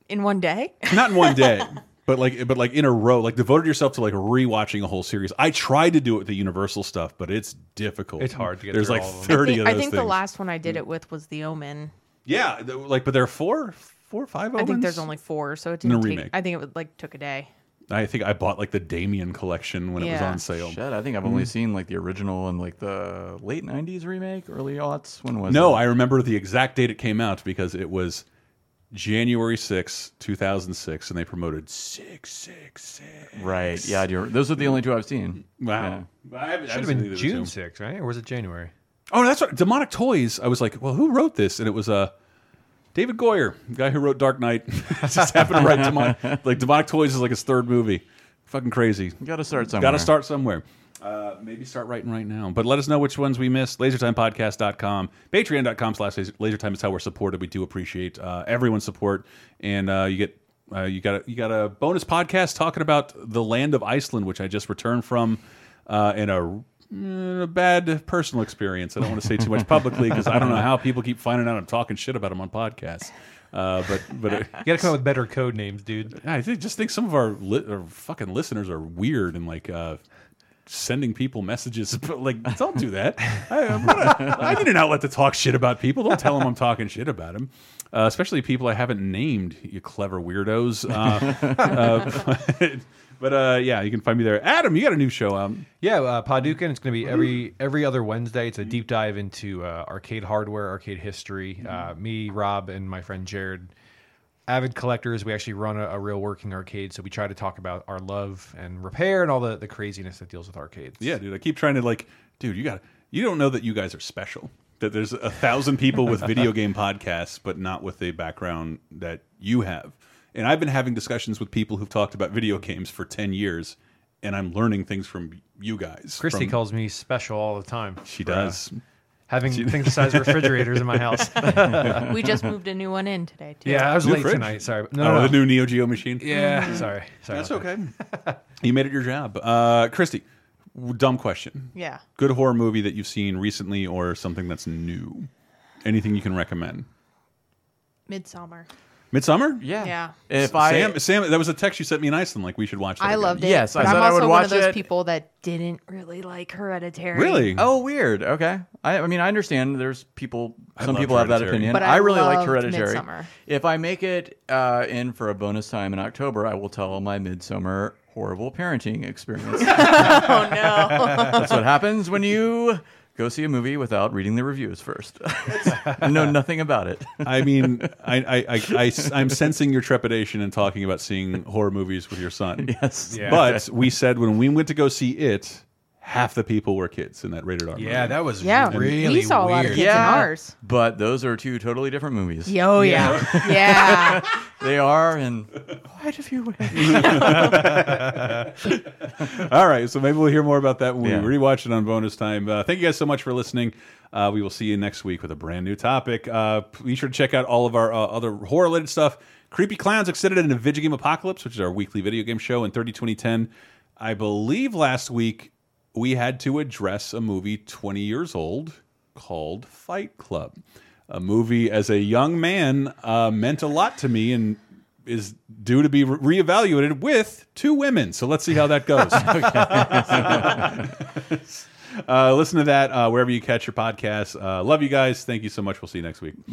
in one day. (laughs) not in one day, but like but like in a row. Like devoted yourself to like rewatching a whole series. I tried to do it with the Universal stuff, but it's difficult. It's hard to get There's like all of them. thirty I think, of I think the last one I did it with was The Omen. Yeah, like but there are four, four, or five. I think there's only four, so it And a didn't take. remake. I think it would, like took a day. I think I bought like the Damien collection when it was on sale. Shit, I think I've only mm. seen like the original and like the late '90s remake, early aughts. When was No, it? I remember the exact date it came out because it was January 6, 2006, and they promoted 666. Right. Yeah, you're, those are the only two I've seen. Wow. I haven't- I Should have been June two. 6th, right? Or was it January? Oh, that's right. Demonic Toys. I was like, well, who wrote this? And it was uh, David Goyer, the guy who wrote Dark Knight. (laughs) Just happened to write Demonic. Like, Demonic Toys is like his third movie. Fucking crazy. Got to start somewhere. Got to start somewhere. Uh, maybe start writing right now. But let us know which ones we missed. LaserTimePodcast.com. Patreon.com slash LaserTime is how we're supported. We do appreciate uh, everyone's support. And uh, you get uh, you got a, you got a bonus podcast talking about the land of Iceland, which I just returned from uh, in a, a bad personal experience. I don't want to say too much publicly because I don't know how people keep finding out I'm talking shit about them on podcasts. Uh, but but You got to come up with better code names, dude. I think, just think some of our, li our fucking listeners are weird and like uh, sending people messages. (laughs) But like, (laughs) don't do that. I, I'm not a- (laughs) I need an outlet to talk shit about people. Don't tell them I'm talking shit about them. Uh, especially people I haven't named, you clever weirdos. Uh, uh, but but, uh, yeah, you can find me there. Adam, you got a new show out. Yeah, uh, Paducah. It's going to be every every other Wednesday. It's a deep dive into uh, arcade hardware, arcade history. Uh, me, Rob, and my friend Jared, avid collectors. We actually run a, a real working arcade, so we try to talk about our love and repair and all the, the craziness that deals with arcades. Yeah, dude. I keep trying to like, dude, you got you don't know that you guys are special. That there's a thousand people with video (laughs) game podcasts, but not with the background that you have. And I've been having discussions with people who've talked about video games for ten years, and I'm learning things from you guys. Christy from- calls me special all the time. She for, uh, does. Having (laughs) things the size of refrigerators in my house. we just moved a new one in today too. Yeah, I was New late fridge? tonight. Sorry. No, oh, no, no. the new Neo Geo machine. Yeah, Mm-hmm. sorry. Sorry. That's okay. that. (laughs) you made it your job, uh, Christy. Dumb question. Yeah. Good horror movie that you've seen recently, or something that's new. Anything you can recommend? Midsommar. Midsommar. Yeah. Yeah. If I Sam, Sam, that was a text you sent me in Iceland. Like we should watch. That I again. loved it. Yes, I but said I'm I also would one of those it. people that didn't really like Hereditary. Really? Oh, weird. Okay. I, I mean, I understand. There's people. I Some loved people have that Hereditary. opinion. But I really like loved Hereditary. Midsommar. If I make it uh, in for a bonus time in October, I will tell my Midsommar horrible parenting experience. (laughs) Oh, no. That's what happens when you go see a movie without reading the reviews first. (laughs) know nothing about it. I mean, (laughs) I, I, I, I, am sensing your trepidation in talking about seeing horror movies with your son. Yes. Yeah. But (laughs) we said when we went to go see it, half the people were kids in that rated R. Yeah, movie. that was Yeah, really we saw a lot of weird. kids in ours. But those are two totally different movies. Yo, yeah. Yeah. (laughs) They are in quite a few ways. (laughs) All right, so maybe we'll hear more about that when Yeah. we rewatch it on bonus time. Uh, thank you guys so much for listening. Uh, we will see you next week with a brand new topic. Uh, be sure to check out all of our uh, other horror related stuff. Creepy Clowns Extended in a Video Game Apocalypse, which is our weekly video game show in 30 2010. I believe last week we had to address a movie 20 years old called Fight Club. A movie as a young man uh, meant a lot to me and is due to be re reevaluated with two women. So let's see how that goes. (laughs) (laughs) uh, listen to that uh, wherever you catch your podcasts. Uh, love you guys. Thank you so much. We'll see you next week.